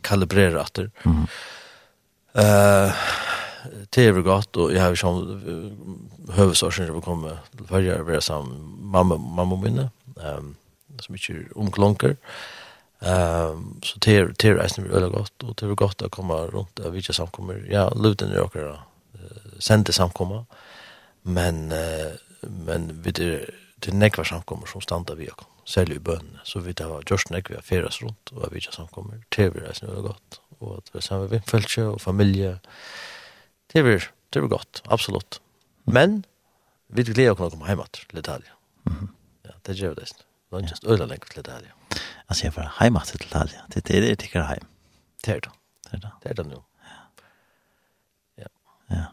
kalibrera efter. Mm. Eh det är gott och jag har som hövsorsen vi kommer till förra vara sam mamma mamma minne. Ehm som inte omklonker. Ehm så det det är nästan väldigt gott och det är gott att komma runt där vilka samkommer. Ja, luten är också då. Sen det samkomma. Men men vid det det näkvar samkommer som stannar vi också særlig i bønene, så vi det var Gjørsten Ekvi har feres rundt, og vi ikke samkommer, til vi reisende var godt, og at vi sammen med vindfølse og familie, til vi, til vi godt, absolutt. Men, vi gleder oss å komme hjemme til Italia. Mm. Ja, det gjør vi det. Det er just øyla lengt til Italia. Altså, jeg var hjemme til Italia, det er det ikke hjem. Det er det. Det er det. Det er det nå. Ja. Ja.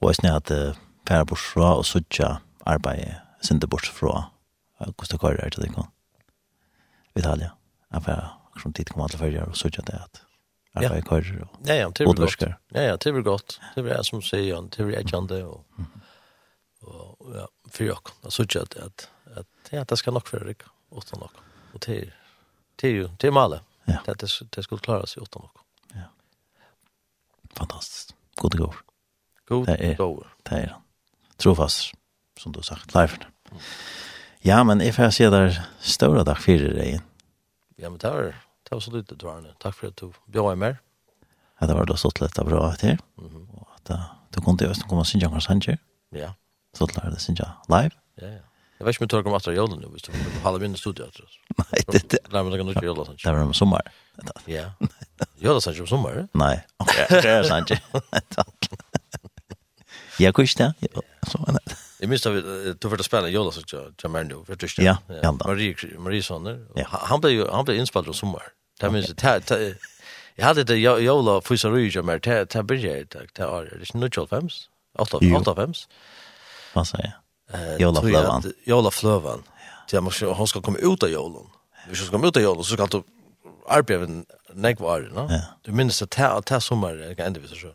Og jeg snakket, uh, Færa bort fra og sutja arbeidet, sinde bort fra Kosta Kari er til det kan. Italia. Jeg får akkurat tid kommer alle følger og sørger det at jeg får og Ja, ja, det blir gott. Ja, ja, det är gott. Det är som säger sier, det är jeg kjent det og og ja, för jag kan sørge att att att ja, det ska nog för dig nok nog. Och det är det är ju det är male. Ja. Det det, det skulle klare seg åtta nok. Ja. Fantastiskt. God det går. God det går. Det er han. Trofast, som du har sagt, live. Mm. Ja, men jeg får se der større dag fire deg. Ja, men det var, det var så lite, Dvarne. Takk for at du bjør meg mer. Ja, det var da stått litt bra til. Mm -hmm. Og at uh, du kom til Østen, kom og synge Angers Hanger. Ja. Så lærte jeg synge live. Ja, ja. Jeg vet ikke om du tar om etter jorden nu, hvis du får halve min studie etter oss. Nei, det er... Nei, men det kan du ikke jorden, Sanchez. Det var om sommer. Ja. Jorden, Sanchez, om sommer? Nei, det er Sanchez. Jeg kunne ikke det. Så var det. Jag minns att du förta spela Jonas och Jamar nu för tyst. Ja, Marie Marie Sonner. Ja. Han blev han blev inspelad som sommar. Det minns det Jag hade det Jola Fusa Rouge Jamar ta ta börja tack ta är det nu 25. 8 8 5. Vad säger jag? Jola Flövan. Jola Flövan. Ja, man ska han ska komma ut av Jolan. Vi ska komma ut av Jolan så ska du arbeta näck var, Ja. Du minns att ta ta sommar kan ändå så.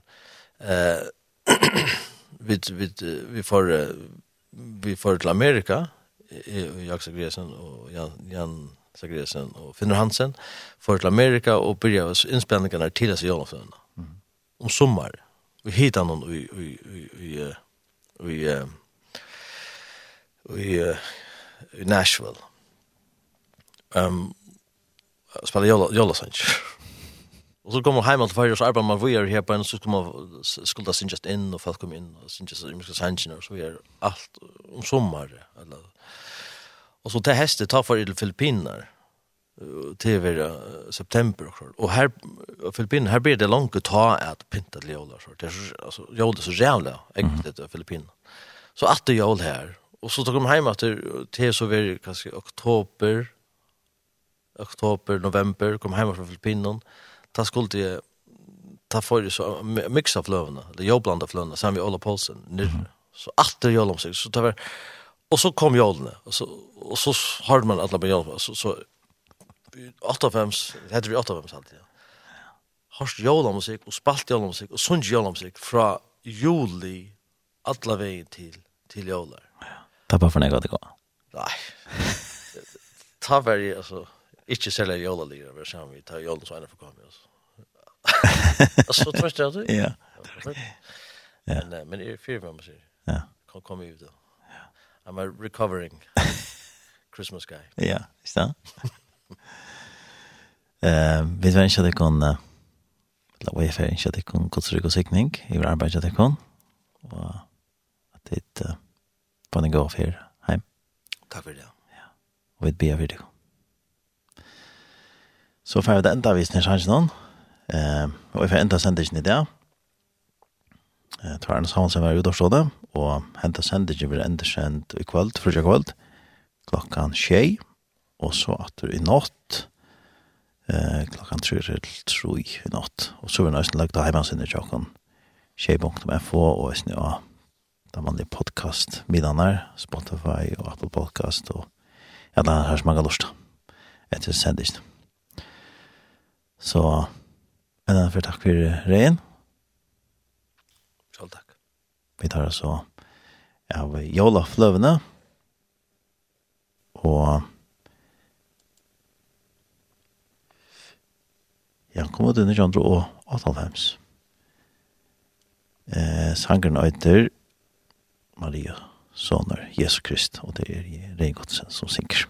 Eh vi vi vi får vi får till Amerika Jax Sagresen och Jan Jan Sagresen och Finner Hansen för till Amerika och börja oss inspelningarna till oss Jan Mm. Om sommar. Vi hittar någon i i i i i i i Nashville. Ehm um, spela Jolla Jolla Sanchez. Och så kommer man hem till Färjö så arbetar man vidare här på en så kommer skulda sin just in och folk kommer in och sin just mycket sanction och så är allt om sommar eller och så till hästet tar för till Filippinerna till september och så och här Filippinerna här blir det långt att ta att pynta till jollar så det är alltså jollar så jävla äckligt i Filippinerna så att det jol här och så tar de hem att till så vi, kanske oktober oktober november kommer hem från Filippinerna ta skulle jag ta för så mixa flövarna eller jobblanda blandar flövarna sen vi Ola Paulsen nu så åter jag om sig så tar vi och så kom jolne och så och så hörde man alla på jag så så 85 hade vi 85 alltid ja hørst jólamusik og spalt jólamusik og sung jólamusik fra juli alla vägen til til jolar. Ja. Det för for nega det går. Nei. Ta veri, altså, Ikke særlig jolalier, vi ser vi tar jolen så ene for komme oss. tror tvers det. Ja. Men, men er fyrt med man sier. Ja. Kom, kom ut da. I'm a recovering Christmas guy. Ja, ikke det? Vi vet ikke at jeg kan, la vi vet ikke at jeg kan godstrykk og sikning, i vår arbeid at jeg kan, og at jeg på en gå her hjem. Takk for det. Ja, og vi ber for det. Så får vi det enda visning kanskje noen. Eh, og vi får enda sendingen i det. Eh, Tværens havn som var ute og stå det. Og henta sendingen blir enda sendt i kveld, frutja kveld, klokkan tjei. Og så at du i natt, eh, klokkan tre til tro i natt. Og så vil jeg nøysen lagt av heimansinnet i tjokken tjei.fo og snu av da man vanlige podcast middagen her, Spotify og Apple Podcast og ja, det er her som man kan lusta etter sendingen. Så en annen for takk for regn. Selv takk. Vi tar altså av Jola Fløvene og Ja, kom ut under 200 og 8.5. Eh, sangeren øyter Maria Soner, Jesus Krist, og det er Reingodsen som synger.